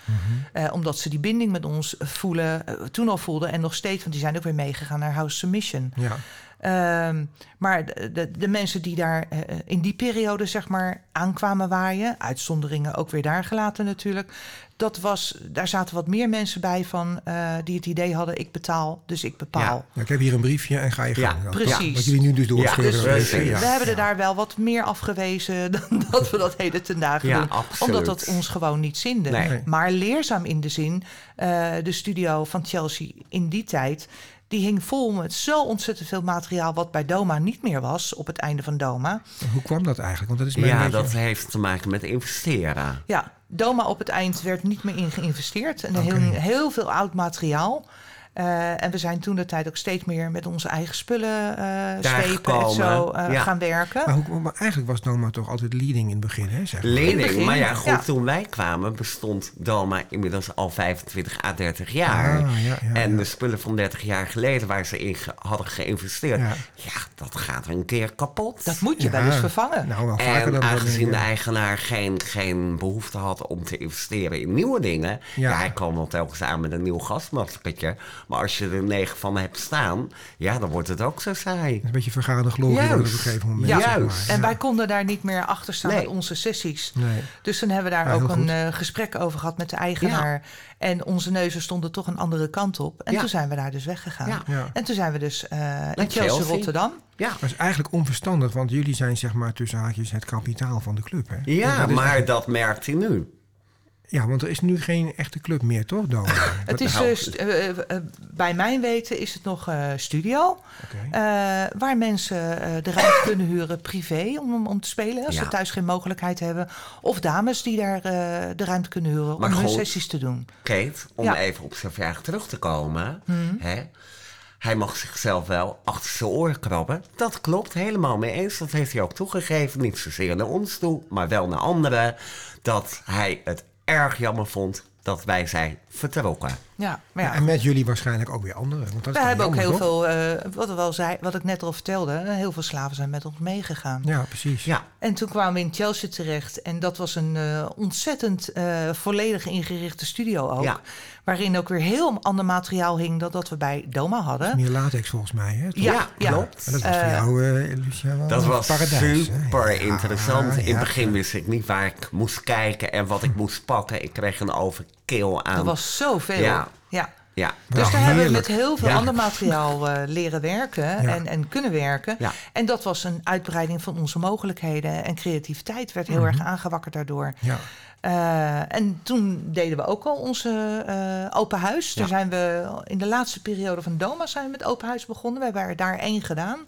Eh, omdat ze die binding met ons voelen, toen al voelden en nog steeds. Want die zijn ook weer meegegaan naar House Submission. ja. Ehm, maar de, de, de mensen die daar eh, in die periode zeg maar aankwamen waaien, uitzonderingen ook weer daar gelaten natuurlijk. Dat was, daar zaten wat meer mensen bij van eh, die het idee hadden: ik betaal, dus ik bepaal. Ja, ik heb hier een briefje en ga je Ja, gang. Dat- precies. Wat jullie nu dus doorscheuren. dus ja. We hebben er Ja. daar wel wat meer afgewezen dan dat we dat heden ten dagen Ja, doen. absoluut. Omdat dat ons gewoon niet zinde. Nee. Maar leerzaam in de zin, eh, de studio van Chelsea in die tijd... die hing vol met zo ontzettend veel materiaal... wat bij Doma niet meer was op het einde van Doma. Hoe kwam dat eigenlijk? Want dat is mij Ja, dat heeft te maken met investeren. Ja, Doma op het eind werd niet meer in geïnvesteerd. En er Oké. hing heel veel oud materiaal... Eh, en we zijn toen de tijd ook steeds meer met onze eigen spullen eh zwepen en gekomen, zo eh, ja. gaan werken. Maar, hoe, maar eigenlijk was Doma toch altijd leading in het begin, hè? Zeg maar. Lening, begin, maar ja, goed, ja. toen wij kwamen bestond Doma inmiddels al 25 à 30 jaar. Ah, ja, ja, en ja. de spullen van 30 jaar geleden waar ze in ge- hadden geïnvesteerd, Ja. ja. dat gaat een keer kapot. Dat moet je Ja. wel eens vervangen. Nou, wel vaker en dan aangezien dan- de eigenaar geen, geen behoefte had om te investeren in nieuwe dingen, Ja. ja, hij kwam wel telkens aan met een nieuw gasmaskertje. Maar als je er negen van hebt staan, ja, dan wordt het ook zo saai. Een beetje vergade glorie op een gegeven moment. Ja, zeg maar. juist. En wij konden daar niet meer achter staan Nee. met onze sessies. Nee. Dus toen hebben we daar Ja, ook een eh, gesprek over gehad met de eigenaar. En onze neuzen stonden toch een andere kant op. En Ja. toen zijn we daar dus weggegaan. Ja. Ja. En toen zijn we dus eh in Chelsea, Chelsea. Rotterdam. Ja, Dat is eigenlijk onverstandig, want jullie zijn zeg maar tussen haakjes het kapitaal van de club, hè? ja maar dat merkt hij nu. Ja, want er is nu geen echte club meer, toch, Doma? Het is, eh, bij mijn weten is het nog eh, studio. Waar mensen de ruimte kunnen huren privé om, om te spelen. Als Ja. ze thuis geen mogelijkheid hebben. Of dames die daar de ruimte kunnen huren Maar om hun sessies te doen. Kate, om Ja. Hmm. even op zijn vraag terug te komen. Hè, hij mag zichzelf wel achter zijn oren krabben. Dat klopt, helemaal mee eens. Dat heeft hij ook toegegeven. Niet zozeer naar ons toe, maar wel naar anderen. Dat hij het erg jammer vond dat wij zijn vertrokken. Ja, maar ja, Ja, en met jullie waarschijnlijk ook weer anderen. Want dat is We hebben ook heel toch? veel, eh, wat, we wel zei, wat ik net al vertelde, heel veel slaven zijn met ons meegegaan. Ja, precies. Ja, En toen kwamen we in Chelsea terecht. En dat was een eh, ontzettend eh, volledig ingerichte studio ook. Ja. Waarin ook weer heel ander materiaal hing dan dat we bij Doma hadden. Meer latex volgens mij, hè? toch? Ja, klopt. En dat was voor jou, eh, Lucia, wel dat was paradijs, hè? super Ja, interessant. In het begin wist ik niet waar ik moest kijken en wat ik moest pakken. Ik kreeg een overkill aan. Dat was zoveel. Ja. ja. Ja, Dus daar hebben we met heel veel Ja. ander materiaal eh, leren werken en, en kunnen werken. Ja. En dat was een uitbreiding van onze mogelijkheden. En creativiteit werd heel erg aangewakkerd daardoor. Ja. Eh, en toen deden we ook al onze eh, open huis. Daar Ja. zijn we in de laatste periode van Doma zijn we met open huis begonnen. We hebben er daar één gedaan.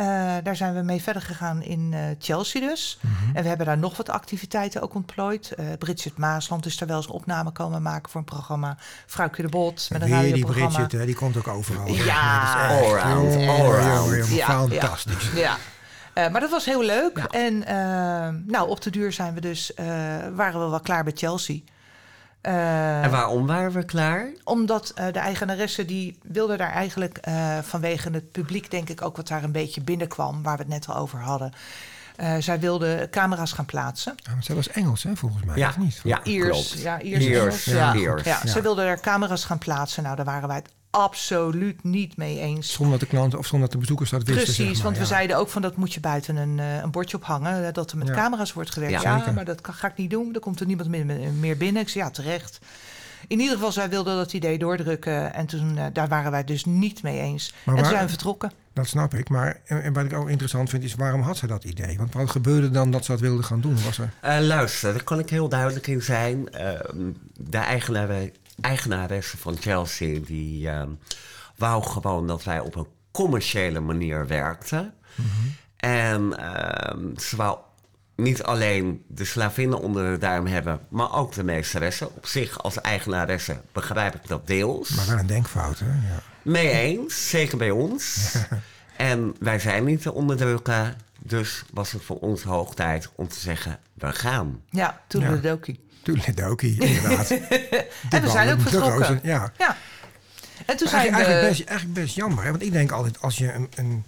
Eh, daar zijn we mee verder gegaan in eh, Chelsea dus. Mhm. En we hebben daar nog wat activiteiten ook ontplooid. Eh Bridget Maasland is daar wel eens een opname komen maken voor een programma. Vrouwke de Bot met een Weer die radioprogramma. Bridget, hè, die komt ook overal. Ja, echt, allround, allround. Ja, Fantastisch. Ja. Maar dat was heel leuk. Ja. En nou, op de duur zijn we dus, waren we wel klaar bij Chelsea. Eh, En waarom waren we klaar? omdat eh, de eigenaresse die wilde daar eigenlijk eh, vanwege het publiek, denk ik, ook wat daar een beetje binnenkwam, waar we het net al over hadden. Eh, zij wilde camera's gaan plaatsen. Ja, want zij was Engels, hè, volgens mij. Ja, Of niet? ja. Iers, ja, Iers, ja. ja. Iers. Ja, Ja. Ze wilde er camera's gaan plaatsen. Nou, daar waren wij het absoluut niet mee eens. Zonder dat de klanten of zonder dat de bezoekers dat wisten. Precies, zeg maar, want we zeiden ook van dat moet je buiten een, eh, een bordje ophangen. eh, Dat er met Ja. camera's wordt gewerkt. Ja. Maar dat kan- ga ik niet doen. Dan komt er niemand meer, binnen. Ik zei ja, terecht. In ieder geval, zij wilde dat idee doordrukken. En toen, eh, daar waren wij dus niet mee eens. Maar en waar- zijn we vertrokken. Dat snap ik. Maar en, en wat ik ook interessant vind is, waarom had ze dat idee? Want wat gebeurde dan dat ze dat wilde gaan doen? Was er... Eh, luister, daar kan ik heel duidelijk in zijn. Ehm, de eigenare, eigenaresse van Chelsea, die ehm, wou gewoon dat wij op een commerciële manier werkten. En ehm, ze wou niet alleen de slavinnen onder de duim hebben, maar ook de meesteressen. Op zich als eigenaresse begrijp ik dat deels. Maar wel een denkfout, hè? Ja. Mee eens, zeker bij ons. en wij zijn niet te onderdrukken. Dus was het voor ons hoog tijd om te zeggen, we gaan. Ja, toen Ja. de dokie. Toen Doki, inderdaad. En we zijn ook De vertrokken. rozen, ja. Ja. En toen Eigenlijk, we... eigenlijk, best, eigenlijk best jammer. Hè? Want ik denk altijd, als je een, een,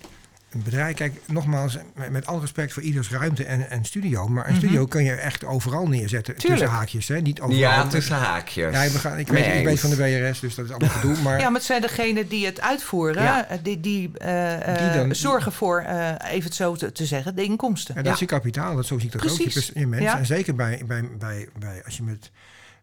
een bedrijf... Kijk, nogmaals, met, met alle respect voor ieders ruimte en, en studio. Maar een studio kun je echt overal neerzetten. Mhm. Tuurlijk. Tussen haakjes, hè? Niet overal. Ja, tussen haakjes. Ja, we gaan, ik, weet, ik weet van de BRS, dus dat is allemaal gedoe. Maar Ja, maar het zijn degenen die het uitvoeren, Ja. eh, die, die, eh, Die eh, dan- zorgen voor, eh, even het zo te, te zeggen, de inkomsten. Ja, dat Ja. is je kapitaal, dat, zo zie ik dat ook. Je mensen. Ja. En zeker bij, bij, bij, bij, als je met,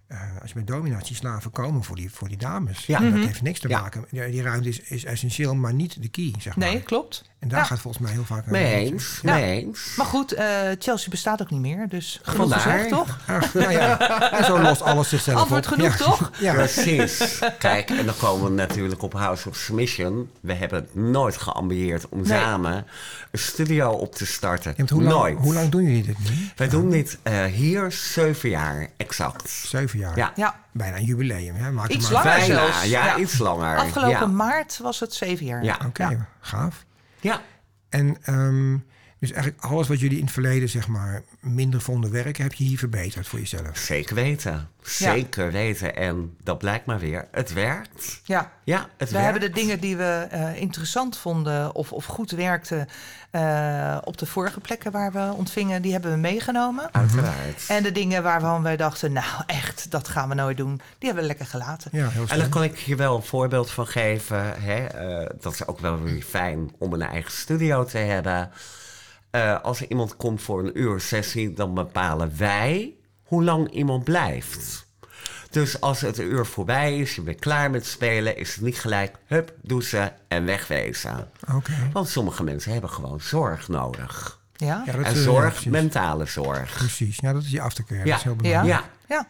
eh, als je met dominatieslaven komen voor die, voor die dames. Ja. Dat Mhm. heeft niks te Ja. maken. Ja, die ruimte is, is essentieel, maar niet de key, zeg maar. Nee, klopt. En daar Ja. gaat volgens mij heel vaak... een- Mee eens, Ja. mee eens. Maar goed, eh, Chelsea bestaat ook niet meer, dus genoeg gezegd, toch? Ach, nou ja, en zo lost alles zichzelf Antwoord op. genoeg, ja. toch? Ja. Precies. Kijk, en dan komen we natuurlijk op House of Submission. We hebben het nooit geambieerd om Nee. samen een studio op te starten. Ja, hoe, lang, nooit. hoe lang doen jullie dit nu? Wij doen dit eh, hier zeven jaar exact. Zeven jaar. Ja, Ja, Bijna een jubileum. Hè? Maak Iets maar- langer bijna. zelfs. Ja, Ja. iets langer. afgelopen ja. maart was het zeven jaar. Ja. Oké, Ja. gaaf. Ja. En ehm, dus eigenlijk alles wat jullie in het verleden zeg maar minder vonden werken, heb je hier verbeterd voor jezelf. Zeker weten. Zeker weten. En dat blijkt maar weer. Het werkt. Ja. Ja, het We werkt. hebben de dingen die we eh, interessant vonden of, of goed werkten eh, op de vorige plekken waar we ontvingen, die hebben we meegenomen. Uiteraard. En de dingen waarvan wij dachten, nou echt, dat gaan we nooit doen, die hebben we lekker gelaten. Ja, heel En daar kan ik je wel een voorbeeld van geven. Hè? Eh, dat is ook wel weer fijn om een eigen studio te hebben. Eh, als er iemand komt voor een uur sessie, dan bepalen wij hoe lang iemand blijft. Dus als het een uur voorbij is, je bent klaar met spelen, is het niet gelijk hup, douchen en wegwezen. Oké. Want sommige mensen hebben gewoon zorg nodig. Ja? Ja, dat, en eh, ja, zorg, mentale zorg. Precies. Ja, dat is je aftercare. Ja. Dat is heel Ja. belangrijk. Ja, Ja.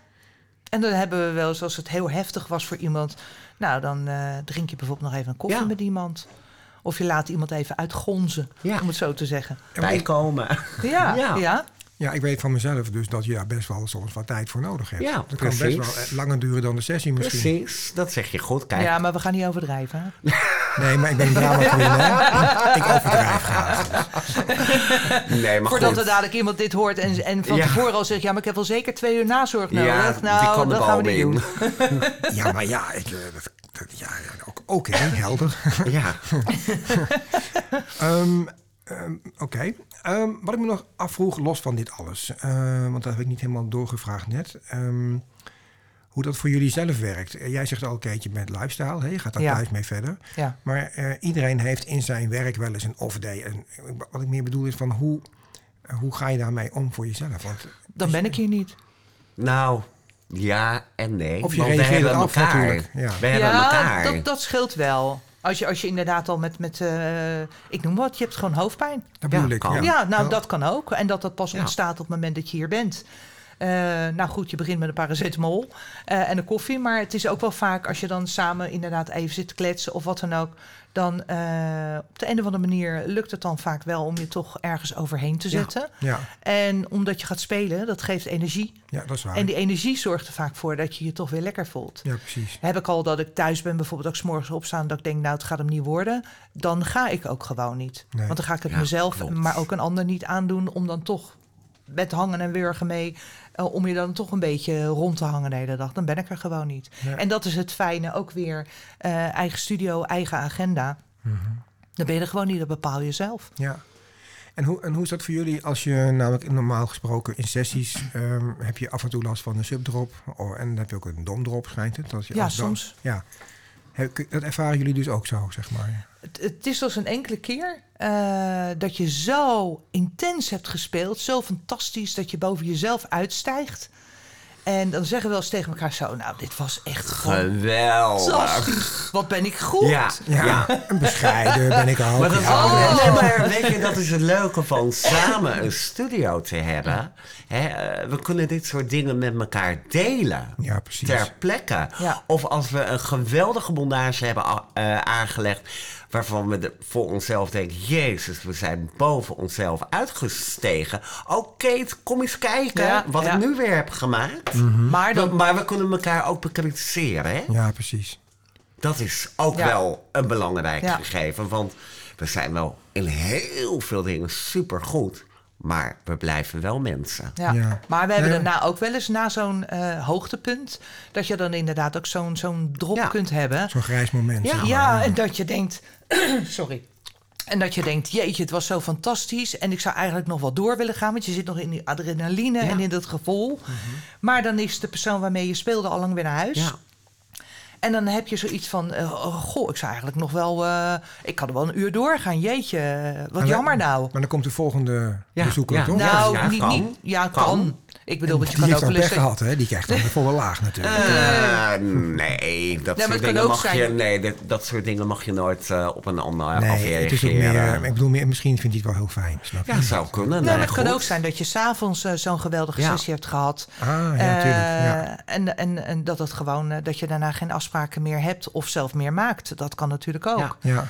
En dan hebben we wel eens, als het heel heftig was voor iemand, nou dan eh, drink je bijvoorbeeld nog even een koffie Ja. met iemand. Of je laat iemand even uitgonzen, Ja. om het zo te zeggen. bijkomen. Ja, ja. Ja. Ja, ik weet van mezelf dus dat je daar best wel soms wat tijd voor nodig hebt. Ja, dat kan best precies. wel eh, langer duren dan de sessie misschien. Precies, dat zeg je goed. Kijk, Ja, maar we gaan niet overdrijven. hè? Nee, maar ik ben een drama queen, hè? Ik overdrijf graag. nee, maar Voordat goed. er dadelijk iemand dit hoort en, en van Ja. tevoren al zegt... ja, maar ik heb wel zeker twee uur nazorg nodig. Ja, die nou, dat gaan we niet doen. in. Ja, maar ja, ik, eh, dat- ja, ja, ook- oké, helder. Ja, Ehm, ehm, Oké. Ehm, wat ik me nog afvroeg, los van dit alles, eh, want dat heb ik niet helemaal doorgevraagd net. ehm, hoe dat voor jullie zelf werkt. Eh, Jij zegt al een keertje met lifestyle, hè? je gaat daar Ja. thuis mee verder. Ja. Maar eh, iedereen heeft in zijn werk wel eens een off-day. En wat ik meer bedoel is van hoe, hoe ga je daarmee om voor jezelf? Want Dan ben ik hier niet. nou, ja en nee. Of je want hebben elkaar. natuurlijk, ja. We hebben elkaar. dat, dat scheelt wel. Als je, als je inderdaad al met, met eh, ik noem wat, je hebt gewoon hoofdpijn. dat Ja, bedoel ik. Ja, Ja, nou Ja. dat kan ook. En dat dat pas Ja. ontstaat op het moment dat je hier bent. Eh, nou goed, je begint met een paracetamol eh, en een koffie. Maar het is ook wel vaak als je dan samen inderdaad even zit te kletsen of wat dan ook. Dan eh, op de een of andere manier lukt het dan vaak wel om je toch ergens overheen te zetten. Ja, En omdat je gaat spelen, dat geeft energie. ja, dat is waar. En die energie zorgt er vaak voor dat je je toch weer lekker voelt. Ja, precies. Heb ik al dat ik thuis ben, bijvoorbeeld ook 's morgens opstaan... dat ik denk, nou, het gaat hem niet worden. Dan ga ik ook gewoon niet. Nee. Want dan ga ik het Ja, mezelf, klopt. maar ook een ander niet aandoen... om dan toch met hangen en wurgen mee... eh, om je dan toch een beetje rond te hangen de hele dag. Dan ben ik er gewoon niet. Ja. En dat is het fijne, ook weer eh, eigen studio, eigen agenda. Mhm. Dan ben je er gewoon niet, dat bepaal je zelf. Ja. En hoe, en hoe is dat voor jullie als je namelijk normaal gesproken in sessies ehm, heb je af en toe last van een subdrop oh, en dan heb je ook een domdrop schijnt het? Dat je Ja, als dan- soms. Ja. Dat ervaren jullie dus ook zo, zeg maar. Het, het is als een enkele keer eh, dat je zo intens hebt gespeeld, zo fantastisch dat je boven jezelf uitstijgt. En dan zeggen we wel eens tegen elkaar zo, nou, dit was echt Geweldig. Wat ben ik goed. Ja, Ja, ja. een bescheiden ben ik ook. Maar dat, ja, Oh. nee, maar weet je, dat is het leuke van samen een studio te hebben. Hè, eh, we kunnen dit soort dingen met elkaar delen. Ja, precies. Ter plekke. Ja. Of als we een geweldige bondage hebben eh, aangelegd. Waarvan we de- voor onszelf denken: Jezus, we zijn boven onszelf uitgestegen. Oh, Kate, kom eens kijken Ja, wat ja. ik nu weer heb gemaakt. Maar dan, Maar we kunnen elkaar ook bekritiseren. Hè? Ja, precies. Dat is ook Ja. wel een belangrijk Ja. gegeven. Want we zijn wel in heel veel dingen supergoed. Maar we blijven wel mensen. Ja. Ja. Maar we hebben daarna ook wel eens na zo'n eh, hoogtepunt... dat je dan inderdaad ook zo'n zo'n drop Ja. kunt hebben. Zo'n grijs moment. Ja. zeg maar, Ja, en dat je denkt... sorry. En dat je denkt, jeetje, het was zo fantastisch... en ik zou eigenlijk nog wel door willen gaan... want je zit nog in die adrenaline Ja. en in dat gevoel. Maar dan is de persoon waarmee je speelde al lang weer naar huis. Ja. En dan heb je zoiets van, eh, oh, goh, ik zou eigenlijk nog wel... eh, ik kan er wel een uur doorgaan, jeetje, wat Maar jammer nou. Maar dan komt de volgende Ja, bezoeker, ja. toch? nou, ja, niet, niet, ja, kan. Kan. Ik bedoel, want je die kan heeft ook wel eens... gehad, hè? Die krijgt dan de volle laag natuurlijk. Eh, nee, dat soort dingen ook mag zijn- je. Nee, dat, dat soort dingen mag je nooit eh, op een ander nee, afreageren. het is ook meer... Ik bedoel, meer, misschien vindt hij het wel heel fijn, snap je? Ja, zou kunnen. Ja, nee, maar het kan ook zijn dat je s'avonds eh zo'n geweldige Ja. sessie hebt gehad. Ah, ja, Eh, natuurlijk. Ja. en, en, en dat het gewoon, eh, dat je daarna geen afspraken meer hebt of zelf meer maakt. Dat kan natuurlijk ook. Ja. Ja.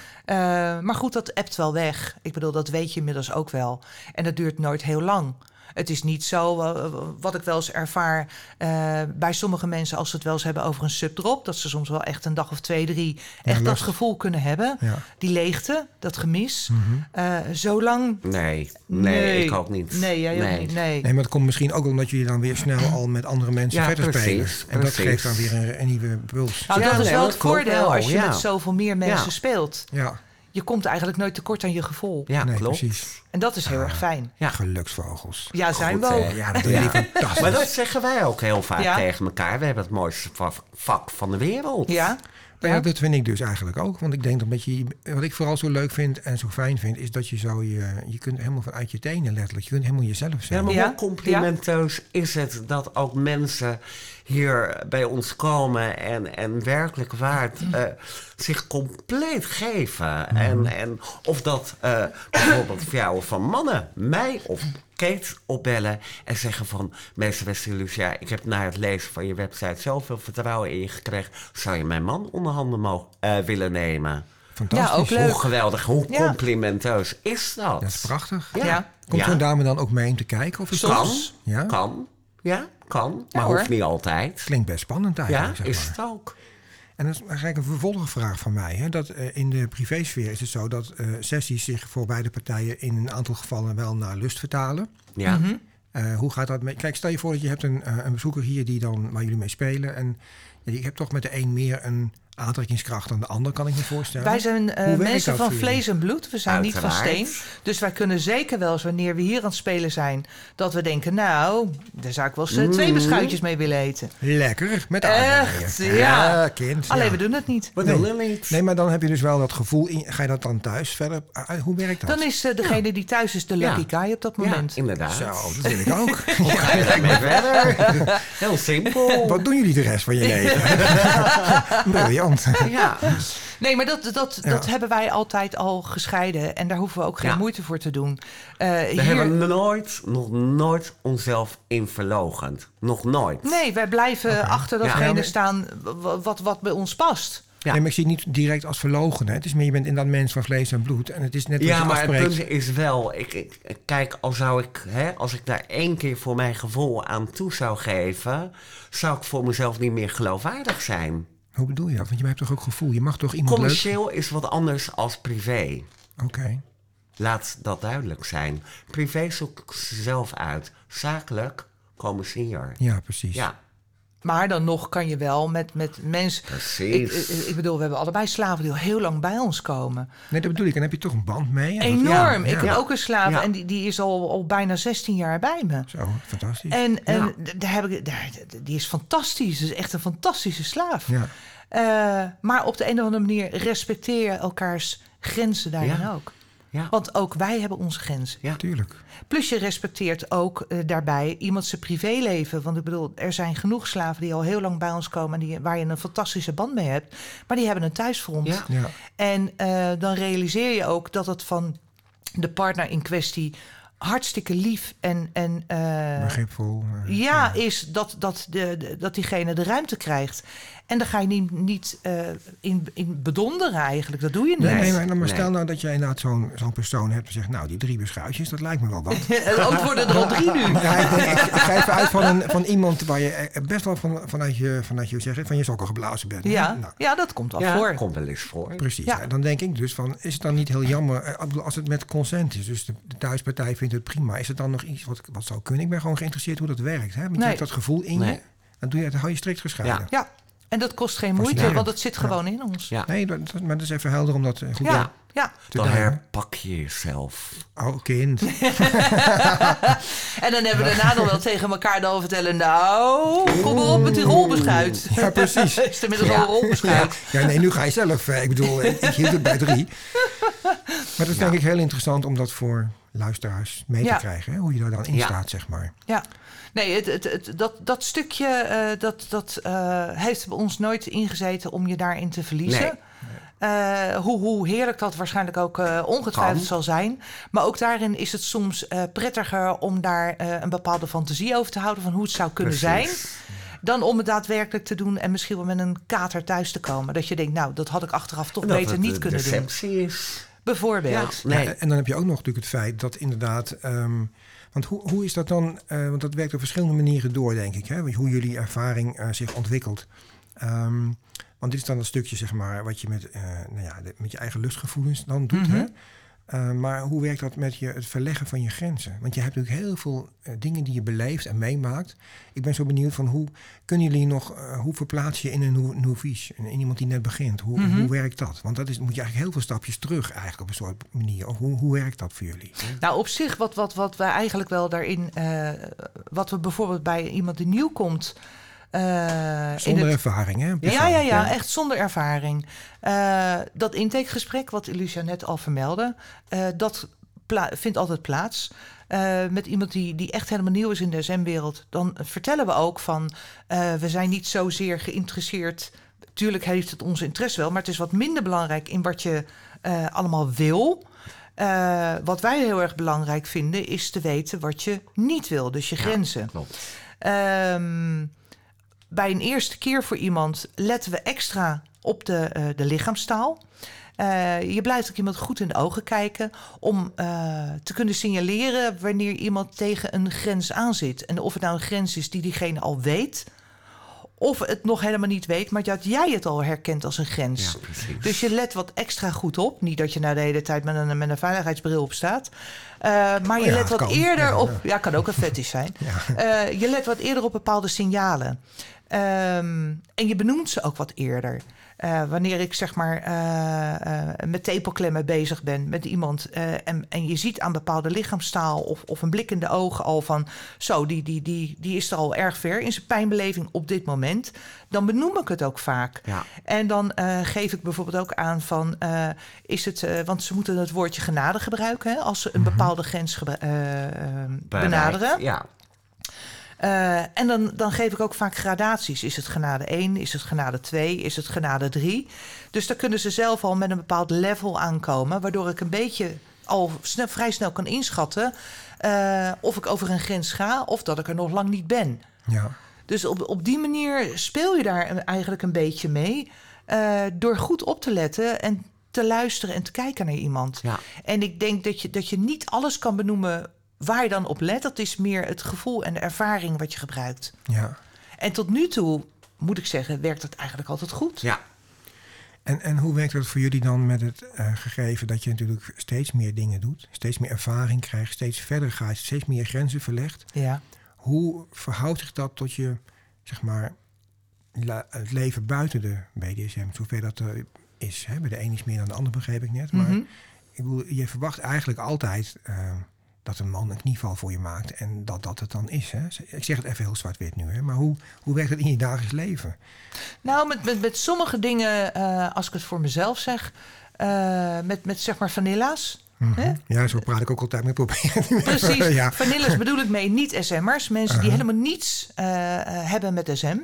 Eh, maar goed, dat appt wel weg. Ik bedoel, dat weet je inmiddels ook wel. En dat duurt nooit heel lang. Het is niet zo, eh, wat ik wel eens ervaar eh, bij sommige mensen... als ze het wel eens hebben over een subdrop... dat ze soms wel echt een dag of twee, drie... echt dat gevoel kunnen hebben. Ja. Die leegte, dat gemis. Mhm. Eh, zo lang... Nee, nee, ik ook niet. Nee, jij ook niet. Nee. Nee, maar het komt misschien ook omdat jullie dan weer snel al met andere mensen Ja, verder precies, spelen. En dat precies. geeft dan weer een, een nieuwe puls. Nou, Ja, dat is nee, wel dat het voordeel wel, als je ja. met zoveel meer mensen Ja. speelt. Ja, Je komt eigenlijk nooit tekort aan je gevoel. Ja, nee, klopt. precies. En dat is heel erg fijn. Ja. Geluksvogels. Ja, zijn Goed, we ook. hè? Ja, dat doen jullie fantastisch. Maar dat zeggen wij ook heel vaak Ja. tegen elkaar. We hebben het mooiste va- vak van de wereld. Ja? Nou ja, Ja. dat vind ik dus eigenlijk ook. Want ik denk dat je, wat ik vooral zo leuk vind en zo fijn vind, is dat je zo je, je kunt helemaal vanuit je tenen letterlijk. Je kunt helemaal jezelf Ja, zijn. maar Ja. hoe complimenteus is het dat ook mensen hier bij ons komen en, en werkelijk waard eh, zich compleet geven. En, en of dat eh, bijvoorbeeld vrouwen van mannen mij of Kate opbellen en zeggen van... Meester Lucia, ik heb na het lezen van je website zoveel vertrouwen in je gekregen. Zou je mijn man onder handen mogen, eh, willen nemen? Fantastisch. Ja, ook leuk. Hoe geweldig, hoe Ja. complimenteus is dat? Dat is prachtig. Ja. Ja. Komt Ja. zo'n dame dan ook mee om te kijken? Of is Kan. dat- Ja? Kan. Ja, kan. Maar hoor. hoeft niet altijd. Klinkt best spannend Ja, eigenlijk. zeg is maar. het ook. En dat is eigenlijk een vervolgvraag van mij. Hè? Dat, eh, in de privésfeer is het zo dat eh, sessies zich voor beide partijen in een aantal gevallen wel naar lust vertalen. Ja. Mhm. Eh, hoe gaat dat? Met, kijk, stel je voor dat je hebt een, een bezoeker hier die dan, waar jullie mee spelen. En ja, die hebt toch met de een meer een aantrekkingskracht dan de ander, kan ik me voorstellen. Wij zijn eh, mensen van vlees en bloed. We zijn niet van steen. Dus wij kunnen zeker wel eens, wanneer we hier aan het spelen zijn... dat we denken, nou, daar zou ik wel eens eh, twee Mm. beschuitjes mee willen eten. Lekker, met Echt, aardbeien. ja. kind. Alleen, ja. we doen het niet. We Nee. doen het niet. Nee, maar dan heb je dus wel dat gevoel. In, ga je dat dan thuis verder? ah, hoe werkt dat? Dan is eh, degene die thuis is de lucky Ja. guy op dat Ja, moment. inderdaad. Zo, dat wil ik ook. Hoe ga je daarmee verder? Heel simpel. Wat doen jullie de rest van je leven? Briljant. Ja. Nee, maar dat, dat, Ja. dat hebben wij altijd al gescheiden. En daar hoeven we ook geen Ja. moeite voor te doen. Eh, We hier, hebben nooit, nog nooit onszelf in verlogend. Nog nooit. Nee, wij blijven achter datgene Ja, maar- staan wat, wat bij ons past. Ja. Nee, maar ik zie het niet direct als verlogen. Hè. Het is meer, je bent inderdaad mens van vlees en bloed. En het is net als Ja, je maar het afspreekt. punt is wel, ik, ik, ik- kijk, al zou ik, hè, als ik daar één keer voor mijn gevoel aan toe zou geven, zou ik voor mezelf niet meer geloofwaardig zijn. Hoe bedoel je dat? Want je hebt toch ook gevoel? Je mag toch iemand leuk... Commercieel is wat anders als privé. Oké. Laat dat duidelijk zijn. Privé zoek ik ze zelf uit. Zakelijk komen ze hier. Ja, precies. Ja. Maar dan nog kan je wel met, met mensen... Ik, Precies. ik, ik bedoel, we hebben allebei slaven die al heel lang bij ons komen. Nee, dat bedoel ik. En heb je toch een band mee? Enorm. Ja, Ik ja. heb ook een slaaf Ja. en die, die is al, al bijna 16 jaar bij me. Zo, fantastisch. En, en daar heb ik, daar, die is fantastisch. Dat is echt een fantastische slaaf. Ja, Eh, maar op de een of andere manier respecteer je elkaars grenzen daarin Ja. ook. Ja. Want ook wij hebben onze grenzen. Ja. tuurlijk. Plus je respecteert ook eh, daarbij iemand zijn privéleven. Want ik bedoel, er zijn genoeg slaven die al heel lang bij ons komen... En die, waar je een fantastische band mee hebt. Maar die hebben een thuisfront. Ja. Ja, En eh, dan realiseer je ook dat het van de partner in kwestie... hartstikke lief en... en eh, begripvol. eh, ja, is dat, dat, de, de- dat diegene de ruimte krijgt. En dan ga je niet, niet eh, in, in bedonderen eigenlijk. Dat doe je niet. Nee, nee, maar, maar Nee. stel nou dat jij inderdaad zo'n zo'n persoon hebt... en zegt, nou, die drie beschuitjes, dat lijkt me wel wat. Het worden er al drie nu. Ja, ik, denk, ik, ik ga even uit van, een, van iemand waar je eh, best wel van, vanuit je, vanuit je, zeg, van je sokken geblazen bent. Ja, Nou, ja, dat komt al Ja, voor. komt wel eens voor. Precies. Ja. Dan denk ik dus van, is het dan niet heel jammer eh, als het met consent is? Dus de, de thuispartij vindt het prima. Is het dan nog iets wat, wat zou kunnen? Ik ben gewoon geïnteresseerd hoe dat werkt. Hè? Want je hebt dat gevoel in Nee. je. Dan, doe je, dan hou je strikt gescheiden. Ja. En dat kost geen moeite, want het zit gewoon in ons. Ja. Nee, dat, dat- maar dat is even helder om dat eh, goed ja. Ja. te Dan herpak je jezelf. Oh, kind. En dan hebben we daarna nog wel tegen elkaar dan vertellen... nou, kom maar op met die rolbeschuit. Ja, precies. is het inmiddels Ja. al een rolbeschuit. Ja, nee, nu ga je zelf. eh, Ik bedoel, ik hield het bij drie. Maar dat is denk ik heel interessant om dat voor luisteraars mee Ja. te krijgen. Hè? Hoe je daar dan in Ja. staat, zeg maar. Ja, nee, het, het, het, dat, dat stukje eh, dat, dat, eh, heeft bij ons nooit ingezeten om je daarin te verliezen. Nee. Eh, hoe, hoe heerlijk dat waarschijnlijk ook ongetwijfeld Kan. zal zijn. Maar ook daarin is het soms prettiger om daar een bepaalde fantasie over te houden van hoe het zou kunnen zijn. Dan om het daadwerkelijk te doen en misschien wel met een kater thuis te komen. Dat je denkt, nou, dat had ik achteraf toch dat beter niet kunnen doen. deceptie is. Bijvoorbeeld. Ja, nee. Ja, en dan heb je ook nog natuurlijk het feit dat inderdaad... ehm, want hoe, hoe is dat dan... eh, want dat werkt op verschillende manieren door, denk ik. Hè? Hoe jullie ervaring eh, zich ontwikkelt. Ehm, want dit is dan een stukje, zeg maar, wat je met, eh, nou ja, met je eigen lustgevoelens dan doet. Mhm. hè? Eh, maar hoe werkt dat met je, het verleggen van je grenzen? Want je hebt natuurlijk heel veel eh, dingen die je beleeft en meemaakt. Ik ben zo benieuwd van hoe kunnen jullie nog, eh, hoe verplaats je in een nou- novice, in, iemand die net begint? Hoe, Mhm. hoe werkt dat? Want dat is, moet je eigenlijk heel veel stapjes terug eigenlijk op een soort manier. Of hoe, hoe werkt dat voor jullie? Nou, op zich, wat, wat, wat wij eigenlijk wel daarin. wat we bijvoorbeeld bij iemand die nieuw komt. Eh, Zonder het- ervaring, hè? ja, Persoon. ja, ja, echt zonder ervaring. Eh, dat intakegesprek, wat Lucia net al vermeldde, eh, dat vindt altijd plaats. Eh, met iemand die, die echt helemaal nieuw is in de SM-wereld. Dan vertellen we ook van, eh, we zijn niet zozeer geïnteresseerd. Tuurlijk heeft het onze interesse wel, maar het is wat minder belangrijk in wat je eh, allemaal wil. Eh, wat wij heel erg belangrijk vinden, is te weten wat je niet wil, dus je grenzen. Klopt. Ehm, bij een eerste keer voor iemand letten we extra op de, eh, de lichaamstaal. Eh, je blijft ook iemand goed in de ogen kijken om eh, te kunnen signaleren wanneer iemand tegen een grens aanzit. En of het nou een grens is die diegene al weet, of het nog helemaal niet weet, maar dat jij het al herkent als een grens. Ja. Dus je let wat extra goed op. Niet dat je nou de hele tijd met een, met een veiligheidsbril op staat. Maar je ja, let wat kan. eerder Ja, op. ja. Kan ook een fetish zijn. Je let wat eerder op bepaalde signalen. Ehm, en je benoemt ze ook wat eerder. Eh, wanneer ik zeg maar eh, eh, met tepelklemmen bezig ben met iemand en, en je ziet aan bepaalde lichaamstaal of, of een blik in de ogen al van zo, die, die, die, die is er al erg ver in zijn pijnbeleving op dit moment, dan benoem ik het ook vaak. Ja. En dan geef ik bijvoorbeeld ook aan van, is het, want ze moeten het woordje genade gebruiken hè, als ze een bepaalde grens benaderen. Ja. Eh, en dan, dan geef ik ook vaak gradaties. Is het genade 1? Is het genade 2? Is het genade 3? Dus daar kunnen ze zelf al met een bepaald level aankomen, waardoor ik een beetje al snel, vrij snel kan inschatten eh, of ik over een grens ga of dat ik er nog lang niet ben. Ja. Dus op, op die manier speel je daar eigenlijk een beetje mee. eh, door goed op te letten en te luisteren en te kijken naar iemand. Ja. En ik denk dat je, dat je niet alles kan benoemen waar je dan op let. Dat is meer het gevoel en de ervaring wat je gebruikt. ja. En tot nu toe, moet ik zeggen, werkt het eigenlijk altijd goed. Ja. En, en hoe werkt dat voor jullie dan met het eh, gegeven dat je natuurlijk steeds meer dingen doet, steeds meer ervaring krijgt, steeds verder gaat, steeds meer grenzen verlegt? Ja. Hoe verhoudt zich dat tot je, zeg maar, la- het leven buiten de BDSM, zover dat er is. Hè? Bij de een is meer dan de ander, begreep ik net. Maar Mhm. ik bedoel, je verwacht eigenlijk altijd eh, dat een man een knieval voor je maakt en dat dat het dan is. Hè? Ik zeg het even heel zwart-wit nu, hè? maar hoe, hoe werkt het in je dagelijks leven? Nou, met, met, met sommige dingen, eh, als ik het voor mezelf zeg, eh, met, met zeg maar vanilla's. Mhm. Ja, zo praat ik ook altijd met proberen. Precies. ja. Vanillas bedoel ik mee niet SM'ers. Mensen die helemaal niets eh, hebben met SM.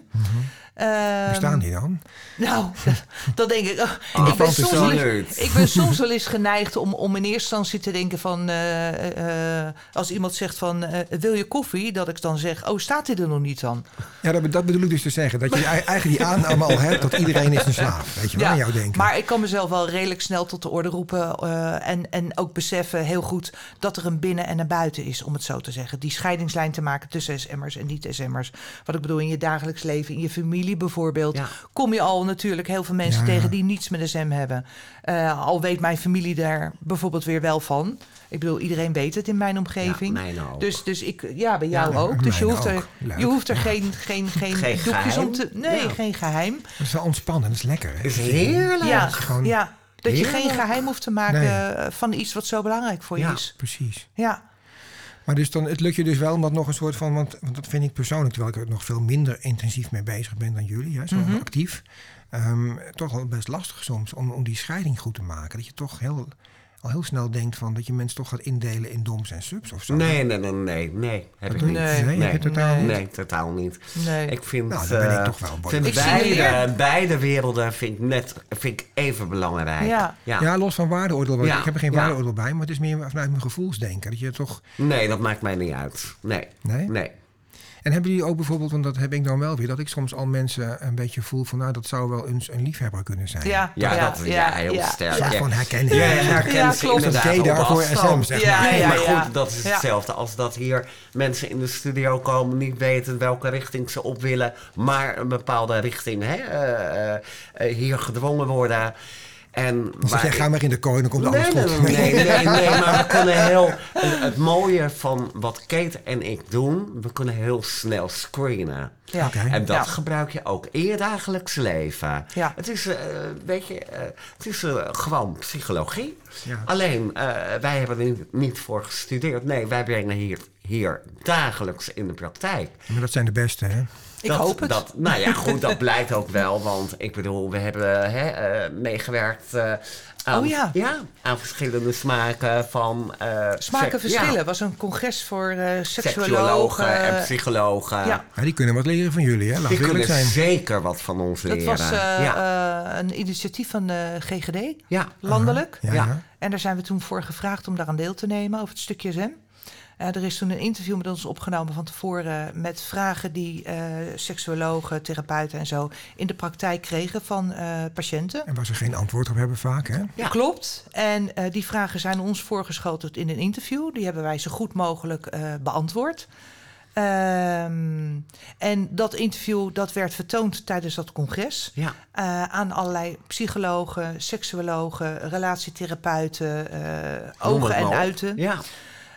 Ehm, Bestaan die dan? Nou, dat denk ik. Ah, ik, ben soms wel eens, ik ben soms wel eens geneigd om, om in eerste instantie te denken van... eh, eh, als iemand zegt van, eh, wil je koffie? Dat ik dan zeg, oh, staat hij er nog niet dan? Ja, dat, dat bedoel ik dus te zeggen. Dat je eigenlijk die aanname al hebt dat iedereen is een slaaf. Weet je wel, aan jou denken. maar ik kan mezelf wel redelijk snel tot de orde roepen. eh, en, en ook beseffen heel goed dat er een binnen en een buiten is, om het zo te zeggen. Die scheidingslijn te maken tussen SM'ers en niet-SM'ers. Wat ik bedoel, in je dagelijks leven, in je familie bijvoorbeeld... Ja. kom je al natuurlijk heel veel mensen Ja. tegen die niets met SM hebben. Eh, al weet mijn familie daar bijvoorbeeld weer wel van. Ik bedoel, iedereen weet het in mijn omgeving. Ja, mijn ook. Dus, dus ik, ja, bij jou Ja, ook. Dus je hoeft er. Leuk. je hoeft er geen, geen, geen, Geen doekjes om te... Nee, Ja. geen geheim. Dat is wel ontspannen, dat is lekker. Hè? is heerlijk. Ja, gewoon- ja, dat je geen geheim hoeft te maken Nee. van iets wat zo belangrijk voor je Ja. is. Precies. Ja, Maar dus dan, het lukt je dus wel om dat nog een soort van... Want, want dat vind ik persoonlijk, terwijl ik er nog veel minder intensief mee bezig ben dan jullie. Hè, zo Mhm. actief. ehm, toch wel best lastig soms om, om die scheiding goed te maken. Dat je toch heel, al heel snel denkt van... dat je mensen toch gaat indelen in doms en subs of zo. Nee, nee, nee, nee, nee. Heb ik niet. Nee. Nee, nee. totaal nee. niet? totaal niet. nee. Ik vind, Nou, dan ben ik eh, toch wel vind Ik beide, beide werelden vind ik net vind ik even belangrijk. Ja. ja. Ja, los van waardeoordeel. Ja, Ik heb er geen ja. waardeoordeel bij, maar het is meer vanuit mijn gevoelsdenken. Dat je toch... Nee, dat maakt mij niet uit. Nee. Nee? Nee. En hebben jullie ook bijvoorbeeld, want dat heb ik dan wel weer... dat ik soms al mensen een beetje voel van... nou, dat zou wel eens een liefhebber kunnen zijn. ja, Ja, dat ja, heel ja, sterk. Ja. van herkenning. Ja, ja, herken Ja, ze klopt. daarvoor afstand. SM, zeg Ja, maar. Nee, maar goed, dat is Ja. hetzelfde als dat hier mensen in de studio komen, niet weten welke richting ze op willen, maar een bepaalde richting hè, eh, eh, eh, hier gedwongen worden. En Dan zeg waar- jij, ga maar in de kooi, dan komt alles nee, goed. nee, nee, nee, nee, maar we kunnen heel. Het, mooie van wat Kate en ik doen, we kunnen heel snel screenen. Ja. Oké. En dat Ja. gebruik je ook in je dagelijks leven. Ja. Het is, eh, weet je, eh, het is eh, gewoon psychologie. Ja. Alleen, eh, wij hebben er niet, niet voor gestudeerd. Nee, wij brengen hier, hier dagelijks in de praktijk. Maar dat zijn de beste, hè? Ik Dat- hoop het. Dat, nou ja, goed, dat blijkt ook wel. Want ik bedoel, we hebben hè, eh, meegewerkt eh, aan, Oh ja. aan verschillende smaken van... eh, Smaken verschillen ja, was een congres voor eh seksuologen. seksuologen en psychologen. Ja. Ja, die kunnen wat leren van jullie, hè? Laat Die kunnen zijn. zeker wat van ons Dat leren. was eh, ja. eh, een initiatief van de GGD, ja. landelijk. Ja, Ja. ja. En daar zijn we toen voor gevraagd om daaraan deel te nemen over het stukje SM. Eh, er is toen een interview met ons opgenomen van tevoren met vragen die eh seksuologen, therapeuten en zo in de praktijk kregen van eh, patiënten. En waar ze geen antwoord op hebben vaak, hè? Ja. Klopt. En eh, die vragen zijn ons voorgeschoteld in een interview. Die hebben wij zo goed mogelijk eh, beantwoord. Ehm, en dat interview dat werd vertoond tijdens dat congres. Ja. eh, aan allerlei psychologen, seksuologen, relatietherapeuten, eh, ogen en uiten. Ja.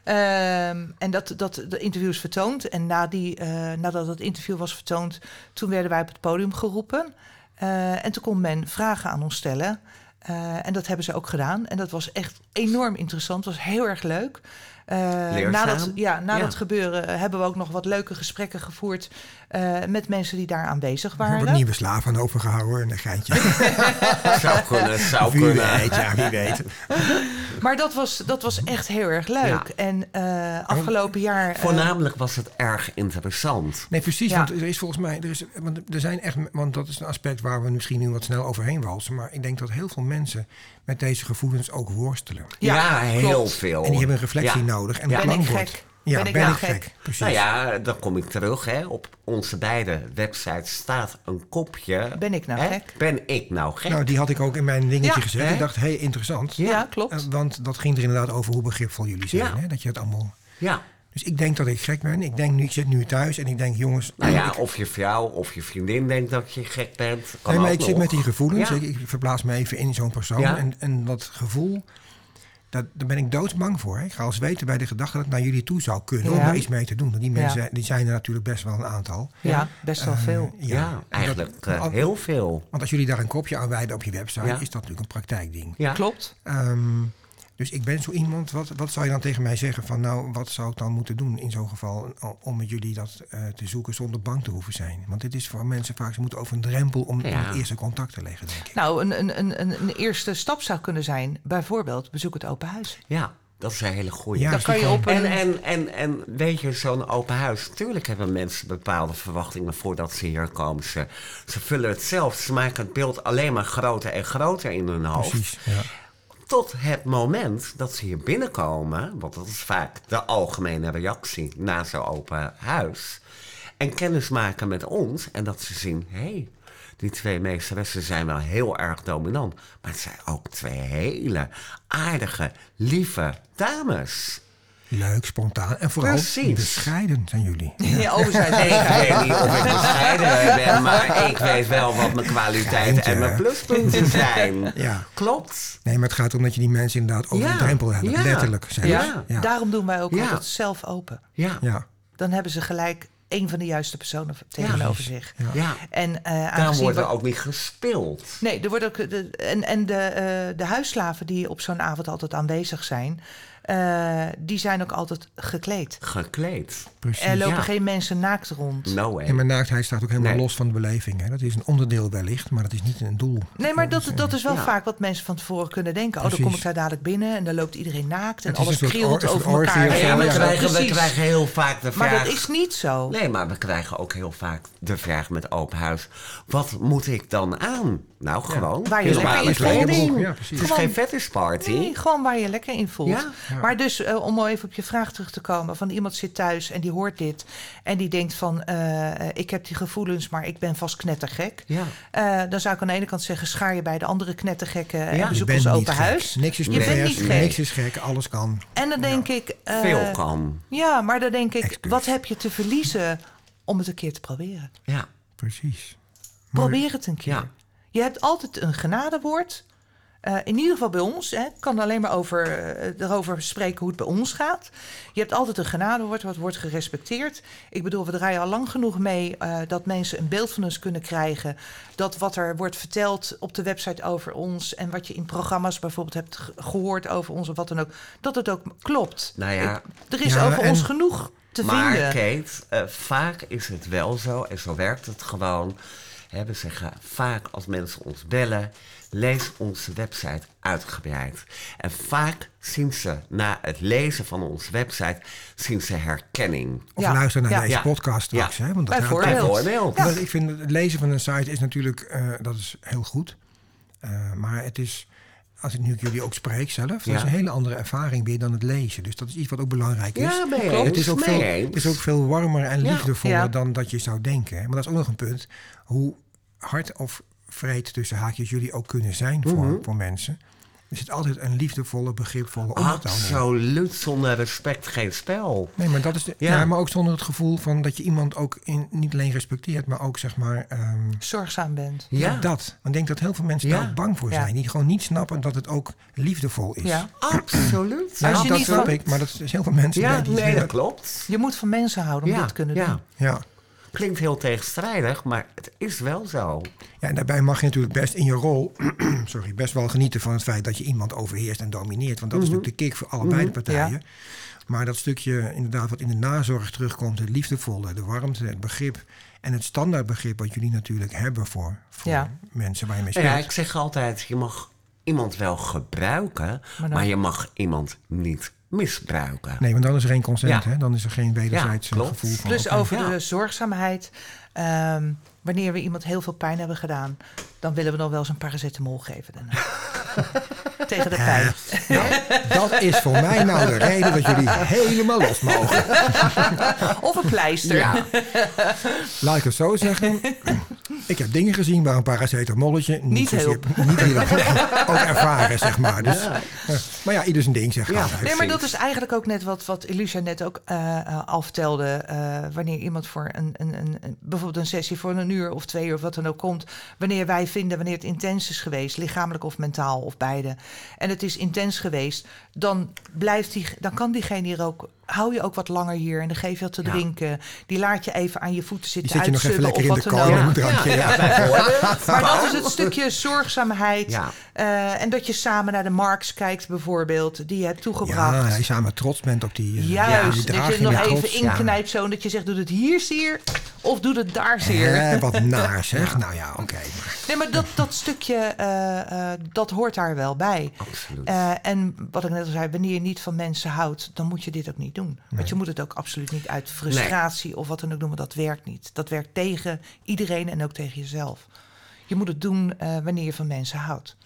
Ehm, en dat, dat de interview is vertoond. En na die, eh, nadat het interview was vertoond, toen werden wij op het podium geroepen. Eh, en toen kon men vragen aan ons stellen. Eh, en dat hebben ze ook gedaan. En dat was echt enorm interessant. Was heel erg leuk. Eh, na dat, ja, na Ja. dat gebeuren eh, hebben we ook nog wat leuke gesprekken gevoerd eh, met mensen die daar aanwezig Er wordt waren. nieuwe slaaf aan overgehouden en een geintje. Zou kunnen, zou Wie kunnen. weet, ja, wie weet. Maar dat was, dat was echt heel erg leuk. Ja. En eh, afgelopen jaar. eh, Voornamelijk was het erg interessant. Nee, precies. Ja. Want er is volgens mij, er, is, want er zijn echt, want dat is een aspect waar we misschien nu wat snel overheen walsen. Maar ik denk dat heel veel mensen met deze gevoelens ook worstelen. Ja, Ja, heel klopt. veel. En die hebben een reflectie Ja. nodig. En Ja. Ben ik gek? Ja, Ben ben ik ik, nou gek? gek? Precies. Nou ja, dan kom ik terug. Hè. Op onze beide websites staat een kopje. Ben ik nou hè, gek? Ben ik nou gek? Nou, die had ik ook in mijn dingetje Ja. gezet. Hè? Ik dacht, hé, hey, interessant. ja, klopt. Eh, want dat ging er inderdaad over hoe begripvol jullie zijn. Ja. Hè? Dat je het allemaal... ja. Dus ik denk dat ik gek ben. Ik denk nu, ik zit nu thuis en ik denk, jongens... Nou ja, ik, of je vrouw of je vriendin denkt dat je gek bent. Kan nee, maar ik zit met die gevoelens. Ja. Ik, ik verplaats me even in zo'n persoon. Ja. En, en dat gevoel, dat, daar ben ik doodsbang voor. Hè. Ik ga als weten bij de gedachte dat ik naar jullie toe zou kunnen om daar iets mee te doen. Want die Ja. mensen die zijn er natuurlijk best wel een aantal. Ja, best wel Eh, veel. Ja, En eigenlijk dat- eh, heel veel. Want als jullie daar een kopje aan wijden op je website, Ja. is dat natuurlijk een praktijkding. Ja. Klopt. Ehm, dus ik ben zo iemand, wat, wat zou je dan tegen mij zeggen van nou, wat zou ik dan moeten doen in zo'n geval om met jullie dat eh, te zoeken zonder bang te hoeven zijn? Want dit is voor mensen vaak, ze moeten over een drempel om, Ja. het eerste contact te leggen, denk ik. Nou, een, een, een, een een eerste stap zou kunnen zijn, bijvoorbeeld, bezoek het open huis. Ja, dat is een hele goede. Ja, Dan is kan je op een... En, en, en, en weet je, zo'n open huis, natuurlijk hebben mensen bepaalde verwachtingen voordat ze hier komen. Ze, ze vullen het zelf, ze maken het beeld alleen maar groter en groter in hun hoofd. Precies. Ja. Tot het moment dat ze hier binnenkomen, want dat is vaak de algemene reactie na zo'n open huis. En kennis maken met ons en dat ze zien, hé, hey, die twee meesteressen zijn wel heel erg dominant. Maar het zijn ook twee hele aardige, lieve dames. Leuk, spontaan en vooral Precies. bescheiden zijn jullie. Ja, oh, zijn Ik zeker. weet niet of ik bescheiden ben, maar ik weet wel wat mijn kwaliteiten en mijn pluspunten zijn. Ja. Klopt. Nee, maar het gaat om dat je die mensen inderdaad over Ja. de drempel hebt. Ja. Letterlijk zelfs. Ja. Ja. Daarom doen wij ook Ja. altijd zelf open. Ja. Ja. Dan hebben ze gelijk een van de juiste personen tegenover zich. Ja. ja. En eh Daarom aangezien wordt er ook niet gespeeld. Nee, er wordt ook de, en, en de, eh, de huisslaven die op zo'n avond altijd aanwezig zijn, eh, die zijn ook altijd gekleed. Gekleed. Precies. Er lopen Ja. geen mensen naakt rond. No way. En mijn naaktheid staat ook helemaal Nee. los van de beleving. Hè. Dat is een onderdeel wellicht, maar dat is niet een doel. Nee, maar dat, dat is wel Ja. vaak wat mensen van tevoren kunnen denken. Oh, dan kom ik daar dadelijk binnen en dan loopt iedereen naakt en alles krielt over elkaar. ja, we, ja. krijgen, we krijgen heel vaak de vraag... Maar dat is niet zo. Nee, maar we krijgen ook heel vaak de vraag met open huis. Wat moet ik dan aan? Nou, gewoon. Waar je lekker in voelt. kleding. Ja, precies. Het is Gewoon- geen fetish party. Nee, gewoon waar je lekker in voelt. Ja. Maar dus, eh, om even op je vraag terug te komen... van iemand zit thuis en die hoort dit... en die denkt van, eh, eh, ik heb die gevoelens... maar ik ben vast knettergek. Ja. Eh, dan zou ik aan de ene kant zeggen... schaar je bij de andere knettergekken en Ja. Je bezoek ons open gek. huis. Niks is Je bent pervers, niet gek. niks is gek, alles kan. En dan denk ik... eh, Veel kan. Ja, maar dan denk ik, wat heb je te verliezen... om het een keer te proberen? Ja. Precies. Maar- Probeer het een keer. Ja. Je hebt altijd een genadewoord. Eh, in ieder geval bij ons. hè. Ik kan alleen maar over, eh, erover spreken hoe het bij ons gaat. Je hebt altijd een genadewoord wat wordt gerespecteerd. Ik bedoel, we draaien al lang genoeg mee eh, dat mensen een beeld van ons kunnen krijgen. Dat wat er wordt verteld op de website over ons en wat je in programma's bijvoorbeeld hebt ge- gehoord over ons of wat dan ook, dat het ook klopt. Nou ja, Er is Ja, over en- ons genoeg te maar vinden. Kate, eh, vaak is het wel zo, en zo werkt het gewoon. Hè, we zeggen vaak als mensen ons bellen, lees onze website uitgebreid. En vaak zien ze na het lezen van onze website, zien ze herkenning. Of Ja. luister naar Ja. deze Ja. podcast straks. Ja. Hè? Want dat Bijvoorbeeld. Ik vind het lezen van een site is natuurlijk, eh, dat is heel goed. Eh, maar het is, als ik nu jullie ook spreek zelf, dat Ja. is een hele andere ervaring weer dan het lezen. Dus dat is iets wat ook belangrijk is. Ja, mee het, is ook veel, het is ook veel warmer en liefdevoller Ja. dan dat je zou denken. hè. Maar dat is ook nog een punt. Hoe hard of vreed tussen haakjes jullie ook kunnen zijn voor, Mhm. voor mensen. Er zit altijd een liefdevolle, begripvolle ondertoon. Absoluut, zonder respect geen spel. Nee, maar dat is de, Ja. ja. maar ook zonder het gevoel van dat je iemand ook in, niet alleen respecteert, maar ook zeg maar ehm, Zorgzaam bent. Ja, dat. Want ik denk dat heel veel mensen Ja. daar ook bang voor Ja. zijn. Die gewoon niet snappen dat het ook liefdevol is. Ja. absoluut. Ja, Als je dat niet snap ik, maar dat is heel veel mensen Ja, die nee, dat klopt. Je moet van mensen houden om Ja, dit te kunnen ja. doen. Ja. Klinkt heel tegenstrijdig, maar het is wel zo. ja, en daarbij mag je natuurlijk best in je rol sorry, best wel genieten van het feit dat je iemand overheerst en domineert. Want dat is natuurlijk de kick voor allebei de partijen. Ja. Maar dat stukje inderdaad wat in de nazorg terugkomt, het liefdevolle, de warmte, het begrip en het standaardbegrip wat jullie natuurlijk hebben voor, voor Ja. mensen waar je mee Nou speelt. ja, ik zeg altijd, je mag iemand wel gebruiken, Maar maar, je mag iemand niet misbruiken. Nee, want dan is er geen consent, Ja. hè? dan is er geen wederzijds Ja, klopt. gevoel van. Plus oké. over Ja. de zorgzaamheid. Ehm, wanneer we iemand heel veel pijn hebben gedaan, dan willen we nog wel eens een paracetamol geven. daarna. Tegen de pijn. Nou, dat is voor mij nou de reden dat jullie helemaal los mogen. Of een pleister. Ja, Laat ik het zo zeggen. Ik heb dingen gezien waar een paracetamolletje niet, Niet zozeer- niet heel ook ervaren, zeg maar. Dus, ja. Maar ja, ieder zijn ding, zeg Ja. altijd. Nee, maar dat is eigenlijk ook net wat, wat net ook eh, eh, al vertelde. eh, wanneer iemand voor een, een, een- bijvoorbeeld een sessie voor een uur of twee uur of wat dan ook komt. Wanneer wij vinden wanneer het intens is geweest, lichamelijk of mentaal of beide. En het is intens geweest, dan, blijft die, dan kan diegene hier ook. Hou je ook wat langer hier en dan geef je wat te Ja. drinken. Die laat je even aan je voeten Die zitten zet je nog even lekker of in de wat dan kou ook. met een drankje. Ja. bijvoorbeeld. Maar dat is het stukje zorgzaamheid. Ja. eh, en dat je samen naar de marks kijkt, bijvoorbeeld, die je hebt toegebracht. Ja, hij samen trots bent op die, eh, Juist, die dat draag je nog even trots. inknijpt zo. en Dat je zegt, doe het hier zeer of doe het daar zeer. Hè, wat naar zeg. Nou ja, oké. maar- Nee, maar dat, dat stukje, eh, eh, dat hoort daar wel bij. Absoluut. Eh, en wat ik net al zei, wanneer je niet van mensen houdt, dan moet je dit ook niet doen. Want je moet het ook absoluut niet uit frustratie of wat dan ook doen, want dat werkt niet. Dat werkt tegen iedereen en ook tegen jezelf. Je moet het doen eh, wanneer je van mensen houdt.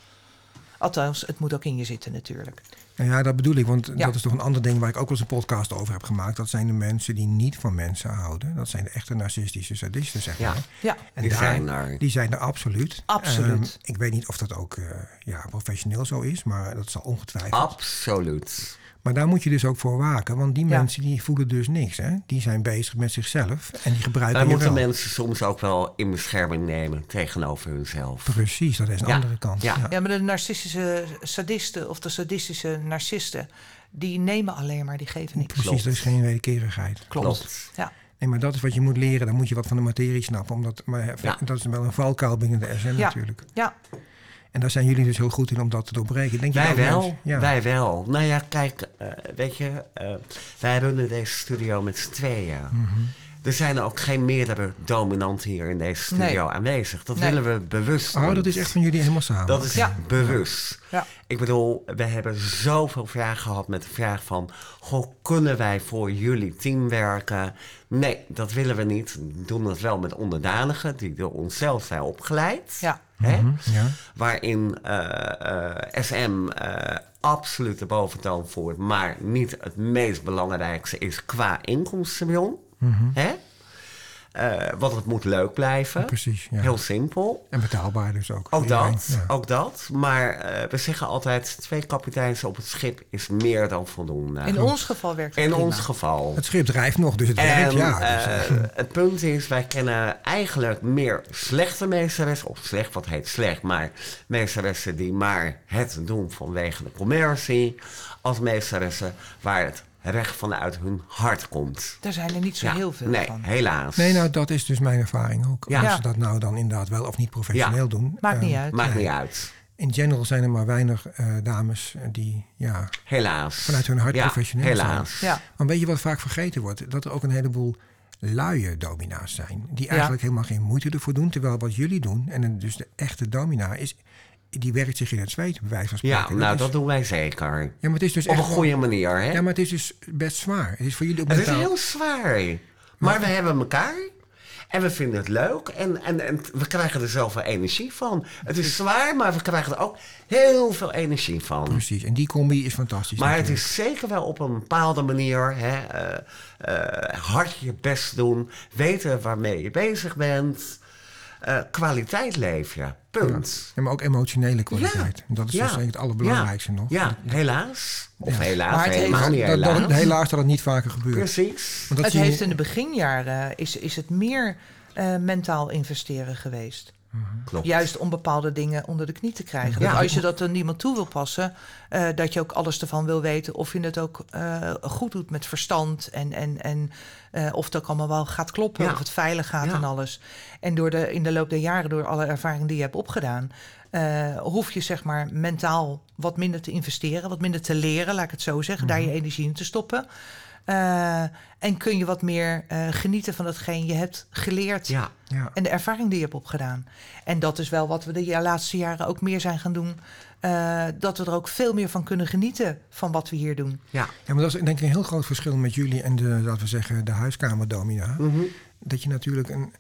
Althans, het moet ook in je zitten natuurlijk. Nou ja, dat bedoel ik, want Ja. dat is toch een ander ding waar ik ook wel eens een podcast over heb gemaakt. Dat zijn de mensen die niet van mensen houden. Dat zijn de echte narcistische sadisten, zeg Ja. maar. Ja, En Die daar- zijn er. Die zijn er absoluut. Absoluut. Ehm, ik weet niet of dat ook eh, ja, professioneel zo is, maar dat zal ongetwijfeld. Absoluut. Maar daar moet je dus ook voor waken, want die Ja. mensen die voelen dus niks. Hè? Die zijn bezig met zichzelf en die gebruiken Wij je moeten wel. mensen soms ook wel in bescherming nemen tegenover hunzelf. Precies, dat is een Ja. andere kant. Ja. Ja, maar de narcistische sadisten of de sadistische narcisten, die nemen alleen maar, die geven niks. Precies, Klopt. dat is geen wederkerigheid. Klopt. Ja. Nee, maar dat is wat je moet leren. Dan moet je wat van de materie snappen. Omdat, maar Ja. dat is wel een valkuil binnen de SM Ja. natuurlijk. ja, En daar zijn jullie dus heel goed in om dat te doorbreken. Denk je Wij dat wel, Ja. wij wel. Nou ja, kijk, eh, weet je, eh, wij runnen deze studio met z'n tweeën. Mhm. Er zijn ook geen meerdere dominanten hier in deze studio aanwezig. Dat Nee. willen we bewust Oh, doen. dat is echt van jullie helemaal samen. Dat is Ja. bewust. ja. Ik bedoel, we hebben zoveel vragen gehad met de vraag van... Goh, kunnen wij voor jullie team werken? Nee, dat willen we niet. We doen het wel met onderdanigen die door onszelf zijn opgeleid. ja. Hè? Mhm, ja. Waarin eh, eh, SM eh, absoluut de boventoon voert... maar niet het meest belangrijkste is qua inkomstenbron. Mhm. Hè? Eh, want het moet leuk blijven. Precies, ja. Heel simpel. En betaalbaar dus ook. Ook dat, Ja. ook dat. Maar eh, we zeggen altijd, twee kapiteins op het schip is meer dan voldoende. In ons geval werkt het In prima. ons geval. Het schip drijft nog, dus het En werkt, ja. Dus, eh, eh, het punt is, wij kennen eigenlijk meer slechte meesteressen. Of slecht, wat heet slecht, maar meesteressen die maar het doen vanwege de commercie. Als meesteressen waar het recht vanuit hun hart komt. Daar zijn er niet zo Ja, heel veel nee, van. helaas. nee, nou, dat is dus mijn ervaring ook. Ja. Of Ja. ze dat nou dan inderdaad wel of niet professioneel Ja. doen. Maakt niet uit. Maakt Nee. niet uit. In general zijn er maar weinig eh, dames eh, die ja, Helaas. vanuit hun hart ja, professioneel helaas. Ja. Maar weet je wat vaak vergeten wordt? Dat er ook een heleboel luie domina's zijn. Die eigenlijk helemaal geen moeite ervoor doen. Terwijl wat jullie doen, en dus de echte domina, is, die werkt zich in het zweet, bij wijze van spreken. Ja, nou, is- dat doen wij zeker. ja, maar het is dus Op een echt goede manier, hè? Ja, maar het is dus best zwaar. Het is voor jullie ook Het is heel zwaar. Maar we hebben elkaar. En we vinden het leuk. En, en, en we krijgen er zoveel energie van. Het is zwaar, maar we krijgen er ook heel veel energie van. Precies, en die combi is fantastisch. Maar het is zeker wel op een bepaalde manier. Hè, eh, eh, hard je best doen. Weten waarmee je bezig bent. Eh, kwaliteit leef je. Punt. Ja, maar ook emotionele kwaliteit. Dat is Ja. dus eigenlijk het allerbelangrijkste ja. nog. Ja, helaas. Of Ja. helaas, Maar het heeft- helemaal niet Dat, helaas. dat, helaas dat het niet vaker gebeurt. Precies. Want dat het heeft in de beginjaren is, is het meer eh, mentaal investeren geweest. Klopt. Juist om bepaalde dingen onder de knie te krijgen. Ja. Dat als je dat aan niemand toe wil passen, eh, dat je ook alles ervan wil weten. Of je het ook eh, goed doet met verstand. En, en, en eh, of het ook allemaal wel gaat kloppen. Ja. Of het veilig gaat Ja. en alles. En door de, in de loop der jaren, door alle ervaringen die je hebt opgedaan. hoef je zeg maar mentaal wat minder te investeren. Wat minder te leren, laat ik het zo zeggen. Daar je energie in te stoppen. Eh, en kun je wat meer eh, genieten van hetgeen je hebt geleerd. Ja. Ja. En de ervaring die je hebt opgedaan. En dat is wel wat we de laatste jaren ook meer zijn gaan doen. eh, dat we er ook veel meer van kunnen genieten van wat we hier doen. Ja. Ja, maar dat is denk ik een heel groot verschil met jullie en de, laten we zeggen, de huiskamerdomina. Mhm. Dat je natuurlijk een,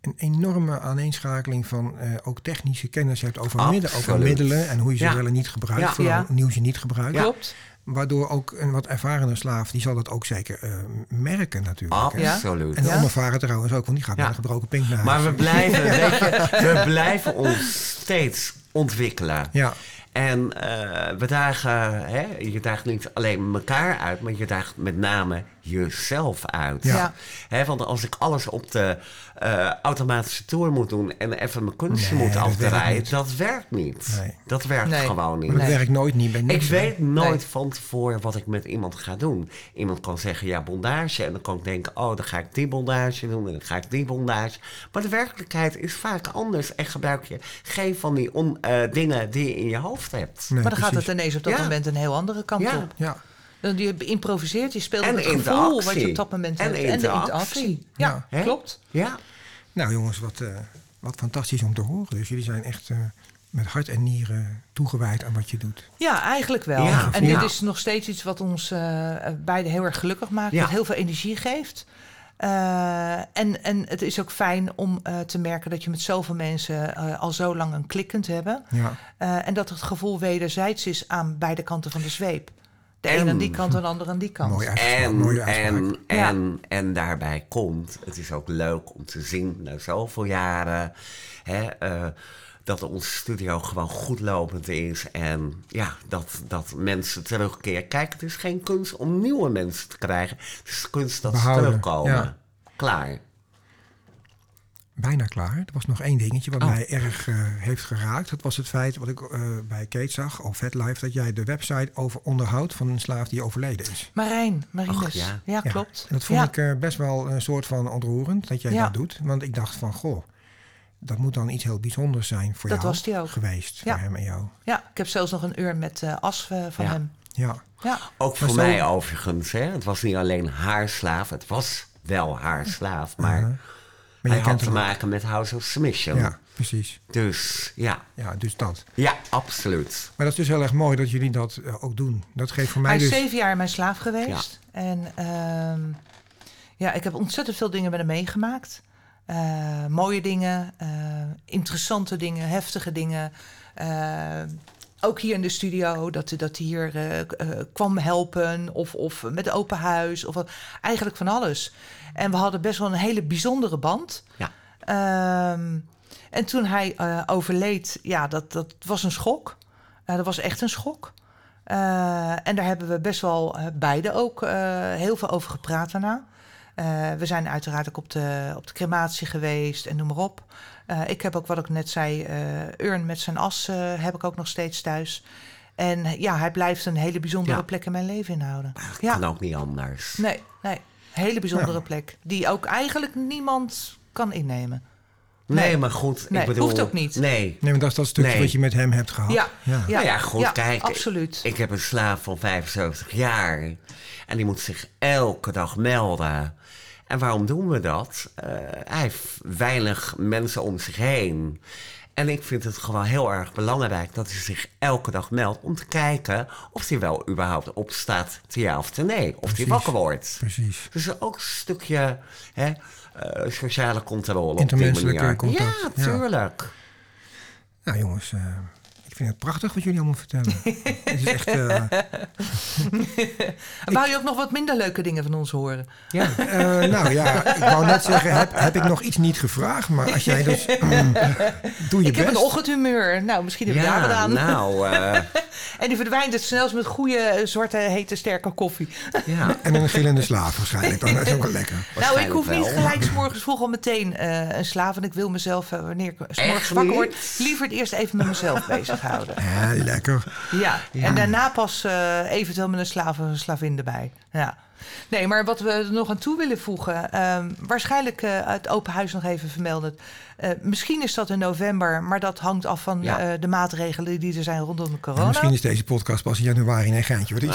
een enorme aaneenschakeling van eh, ook technische kennis hebt over, midden, over middelen en hoe je ze Ja. wel en niet gebruikt, Ja. vooral Ja. nieuw ze niet gebruikt. Klopt. Waardoor ook een wat ervarende slaaf, die zal dat ook zeker eh, merken natuurlijk. hè. Absoluut. En de Ja. onervaren trouwens ook, want die gaat Ja. met een gebroken pink naar Maar we blijven, weet je, we blijven ons steeds ontwikkelen. Ja, En eh, we dagen, hè, je daagt niet alleen elkaar uit, maar je daagt met name jezelf uit. Ja. Ja. Hè, want als ik alles op de eh, automatische toer moet doen en even mijn kunstje Nee, moet dat afdraaien, dat werkt niet. Nee. Dat werkt Nee. gewoon niet. maar dat Nee. werkt nooit niet bij Ik niks. hè. weet nooit Nee. van tevoren wat ik met iemand ga doen. Iemand kan zeggen ja, bondage. En dan kan ik denken, oh, dan ga ik die bondage doen en dan ga ik die bondage. Maar de werkelijkheid is vaak anders. En gebruik je geen van die on- eh, dingen die je in je hoofd hebt. Nee, maar dan gaat het ineens op dat Ja. moment een heel andere kant Ja. op. Ja, Dan Je improviseert, je speelt En het gevoel wat je op dat moment En hebt. de En de interactie. Ja, klopt. Ja, nou jongens, wat, eh, wat fantastisch om te horen. Dus jullie zijn echt eh, met hart en nieren toegewijd aan wat je doet. Ja, eigenlijk wel. Ja, en dit is nog steeds iets wat ons eh, beiden heel erg gelukkig maakt. Wat heel veel energie geeft. En, en het is ook fijn om te merken dat je met zoveel mensen al zo lang een klik kunt hebben. Ja, en dat het gevoel wederzijds is aan beide kanten van de zweep. De En- een aan die kant en de ander aan die kant. mooi uitspraak. En, mooie uitspraak. en, Ja. en, en daarbij komt, het is ook leuk om te zien na zoveel jaren, hè, eh, dat onze studio gewoon goed lopend is. En ja, dat, dat mensen terugkeren. Kijk, het is geen kunst om nieuwe mensen te krijgen. Het is kunst dat Behouden, ze terugkomen. ja. Klaar. Bijna klaar. Er was nog één dingetje wat Oh. mij erg eh, heeft geraakt. Dat was het feit wat ik eh, bij Kate zag, of VetLife, dat jij de website over onderhoud van een slaaf die overleden is. Marijn, Marinus. Ja. ja. Ja, klopt. En dat vond ja. ik eh, best wel een soort van ontroerend dat jij Ja. dat doet. Want ik dacht van, goh, dat moet dan iets heel bijzonders zijn voor Dat jou was die ook. geweest. Ja. Voor hem en jou. ja, ik heb zelfs nog een uur met eh, as van Ja. hem. Ja, Ja, Ook voor zo- mij overigens. Hè. Het was niet alleen haar slaaf. Het was wel haar slaaf. Maar Uh-huh. Maar hij jij had te maken met House of Submission. Ja, precies. Dus ja. Ja, dus dat. Ja, absoluut. Maar dat is dus heel erg mooi dat jullie dat eh, ook doen. Dat geeft voor mij hij is dus... zeven jaar mijn slaaf geweest. En ehm, ja, ik heb ontzettend veel dingen met hem meegemaakt. Eh, mooie dingen, eh, interessante dingen, heftige dingen. Ook hier in de studio, dat, dat hij hier eh, eh, kwam helpen. Of, of met open huis. Of wat, eigenlijk van alles. En we hadden best wel een hele bijzondere band. Ja. Ehm, en toen hij eh, overleed, ja, dat, dat was een schok. Dat was echt een schok. En daar hebben we best wel beide ook heel veel over gepraat daarna. We zijn uiteraard ook op de, op de crematie geweest en noem maar op. Eh, ik heb ook, wat ik net zei, eh urn met zijn as eh, heb ik ook nog steeds thuis. En ja, hij blijft een hele bijzondere Ja. plek in mijn leven inhouden. Ja. kan ook niet anders. Nee, nee. Hele bijzondere Ja. plek. Die ook eigenlijk niemand kan innemen. Nee, Nee. maar goed. Nee, ik bedoel, hoeft ook niet. Nee. Nee, maar dat is dat stukje Nee. wat je met hem hebt gehad. Ja. ja. Nou ja, goed, kijk. Absoluut. Ik heb een slaaf van 75 jaar. En die moet zich elke dag melden. En waarom doen we dat? Eh, hij heeft weinig mensen om zich heen. En ik vind het gewoon heel erg belangrijk dat hij zich elke dag meldt om te kijken of hij wel überhaupt opstaat, te ja of te nee. Of hij wakker wordt. Precies. Dus ook een stukje hè, eh, sociale controle op die Intermenselijke manier. contact, Ja, ja. tuurlijk. Nou jongens, eh, ik vind het prachtig wat jullie allemaal vertellen. het is echt... eh, Wou je ook nog wat minder leuke dingen van ons horen? Ja. eh, nou ja, ik wou net zeggen, heb, heb ik nog iets niet gevraagd? Maar als jij dus... mm, doe je Ik heb een ochtendhumeur. Nou, misschien heb je daar wat Ja, aan. nou, eh, En die verdwijnt het snelst met goede, zwarte, hete, sterke koffie. ja. En een gillende slaaf waarschijnlijk. Dan dat is ook wel lekker. Nou, ik hoef niet gelijk 's morgens vroeg al meteen eh, een slaaf. En ik wil mezelf, wanneer ik 's morgens wakker word, liever het eerst even met mezelf bezighouden. Ja, lekker. Ja, en daarna pas eh, eventueel met een slaaf of een slavin erbij. Ja. Nee, maar wat we er nog aan toe willen voegen... ehm, waarschijnlijk eh, het open huis nog even vermelden. Eh, misschien is dat in november, maar dat hangt af van Ja. eh, de maatregelen die er zijn rondom de En corona. misschien is deze podcast pas in januari een geintje. Is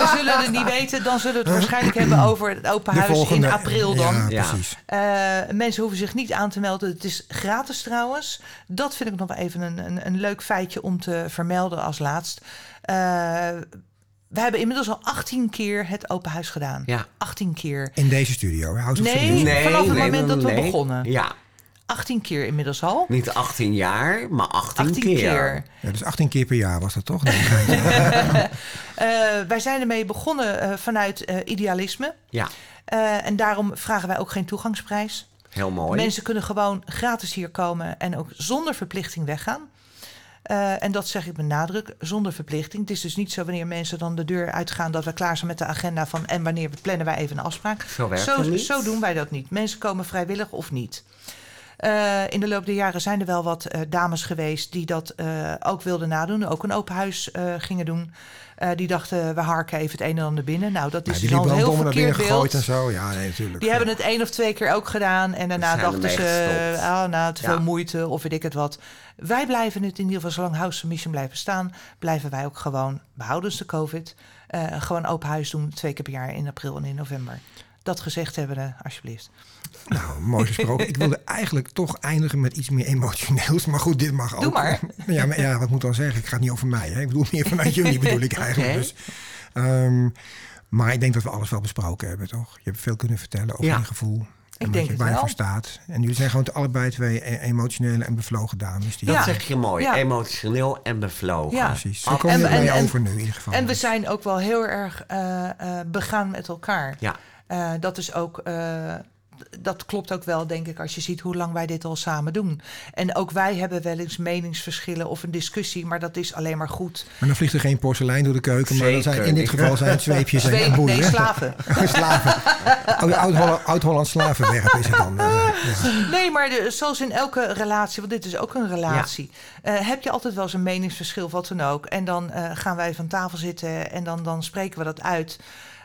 We zullen het niet weten, dan zullen we het waarschijnlijk hebben over het open huis volgende- in april dan. Ja, Ja. precies. Mensen hoeven zich niet aan te melden. Het is gratis trouwens. Dat vind ik nog even een, een, een leuk feitje om te vermelden als laatst. We hebben inmiddels al 18 keer het open huis gedaan. Ja. 18 keer. In deze studio. House of Nee. Vanaf het moment dat we nee. begonnen. Ja, 18 keer inmiddels al. niet 18 jaar, maar 18, 18 keer. keer. Ja, dus 18 keer per jaar was dat toch? Nee. Eh, wij zijn ermee begonnen eh, vanuit eh, idealisme. Ja, Eh, en daarom vragen wij ook geen toegangsprijs. heel mooi. Mensen kunnen gewoon gratis hier komen en ook zonder verplichting weggaan. Eh, en dat zeg ik met nadruk, zonder verplichting. Het is dus niet zo wanneer mensen dan de deur uitgaan dat we klaar zijn met de agenda van en wanneer plannen wij even een afspraak. Zo werkt zo doen wij dat niet. Mensen komen vrijwillig of niet. Eh, in de loop der jaren zijn er wel wat eh, dames geweest die dat eh, ook wilden nadoen. Ook een open huis gingen doen. Die dachten, we harken even het een en ander binnen. Nou, dat Ja, is die al liepen een heel verkeerd beeld. en zo. Ja, nee, natuurlijk. Die hebben het één of twee keer ook gedaan. En daarna dachten ze, ah, nou, te veel Ja. moeite of weet ik het wat. Wij blijven het in ieder geval, zolang House Mission blijven staan... blijven wij ook gewoon, behoudens de COVID... gewoon open huis doen, twee keer per jaar in april en in november. Dat gezegd hebben we, alsjeblieft. Nou, mooi gesproken. ik wilde eigenlijk toch eindigen met iets meer emotioneels. Maar goed, dit mag ook. Doe maar. Ja, maar ja, wat moet ik dan zeggen? Ik ga het niet over mij. Hè? Ik bedoel meer vanuit jullie bedoel ik eigenlijk. Oké. Dus, ehm, maar ik denk dat we alles wel besproken hebben, toch? Je hebt veel kunnen vertellen over Ja. je gevoel. En denk wat je, het waar je wel. voor staat. En jullie zijn gewoon allebei twee e- emotionele en bevlogen dames. Die Dat Ja. zeg je mooi. Ja. Emotioneel en bevlogen. Ja. Precies. Zo En- kom je en- erbij en- over nu in ieder geval. En we zijn ook wel heel erg eh, eh, begaan met elkaar. Ja. Eh, dat is ook. Dat klopt ook wel, denk ik, als je ziet hoe lang wij dit al samen doen. En ook wij hebben wel eens meningsverschillen of een discussie, maar dat is alleen maar goed. Maar dan vliegt er geen porselein door de keuken. Maar dan zijn, in dit geval zijn het zweepjes en boeien. nee, slaven. slaven. Oh, Oud-Holland Oud slavenwerp is het dan. eh, ja. Nee, maar de- zoals in elke relatie, want dit is ook een relatie, eh, heb je altijd wel eens een meningsverschil, wat dan ook. En dan eh, gaan wij van tafel zitten en dan, dan spreken we dat uit.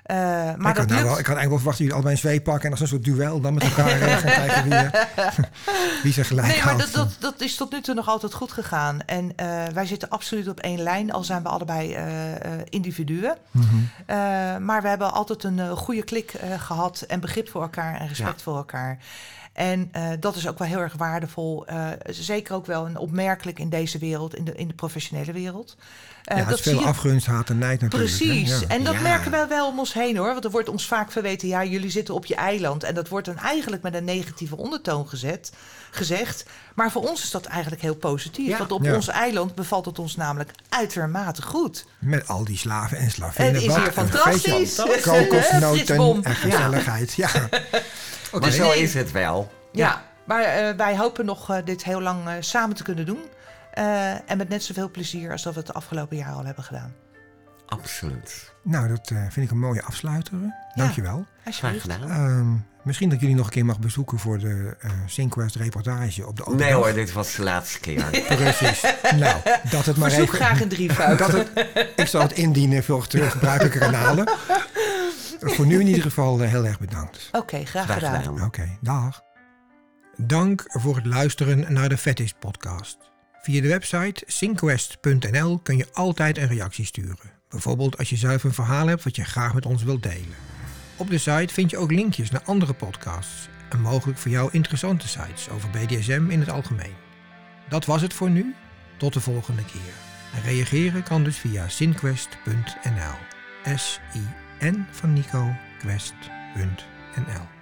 Eh, maar ik, dat had nou lukt. wel, ik had eigenlijk wel verwacht dat jullie allebei een zweep pakken... en als een soort duel dan met elkaar gaan kijken wie, eh, wie ze gelijk Nee, maar dat, dat, dat is tot nu toe nog altijd goed gegaan. En eh, wij zitten absoluut op één lijn, al zijn we allebei individuen. Mhm. Maar we hebben altijd een goede klik eh, gehad en begrip voor elkaar en respect Ja. voor elkaar. En eh, dat is ook wel heel erg waardevol. eh, zeker ook wel en opmerkelijk in deze wereld, in de, in de professionele wereld. Eh, ja, het dat is veel je afgunst, haat en nijd natuurlijk. Precies. Ja. En dat Ja. merken we wel om ons heen hoor. Want er wordt ons vaak verweten, ja, jullie zitten op je eiland. En dat wordt dan eigenlijk met een negatieve ondertoon gezet, gezegd. Maar voor ons is dat eigenlijk heel positief. Ja. Want op Ja. ons eiland bevalt het ons namelijk uitermate goed. Met al die slaven en slavinnen. Het is hier fantastisch. Kokosnoten en gezelligheid. Ja. Maar zo is het wel. Ja, maar eh, wij hopen nog eh, dit heel lang eh, samen te kunnen doen. Eh, en met net zoveel plezier als dat we het de afgelopen jaar al hebben gedaan. Absoluut. Nou, dat eh, vind ik een mooie afsluiter. Dankjewel. Graag Alsjeblieft. gedaan. Ehm, misschien dat jullie nog een keer mag bezoeken voor de eh Synquest reportage op de open Nee dag. hoor, dit was de laatste keer. Precies. nou, dat het maar Verzoek even... graag een drievoud. Dat het, ik zal het indienen voor de gebruikelijke kanalen. Voor nu in ieder geval eh, heel erg bedankt. Oké, graag Graag gedaan. gedaan. Oké, dag. Dank voor het luisteren naar de Fetish podcast. Via de website synquest.nl kun je altijd een reactie sturen. Bijvoorbeeld als je zelf een verhaal hebt wat je graag met ons wilt delen. Op de site vind je ook linkjes naar andere podcasts en mogelijk voor jou interessante sites over BDSM in het algemeen. Dat was het voor nu. Tot de volgende keer. En reageren kan dus via synquest.nl. S-I-N van Nico, quest.nl.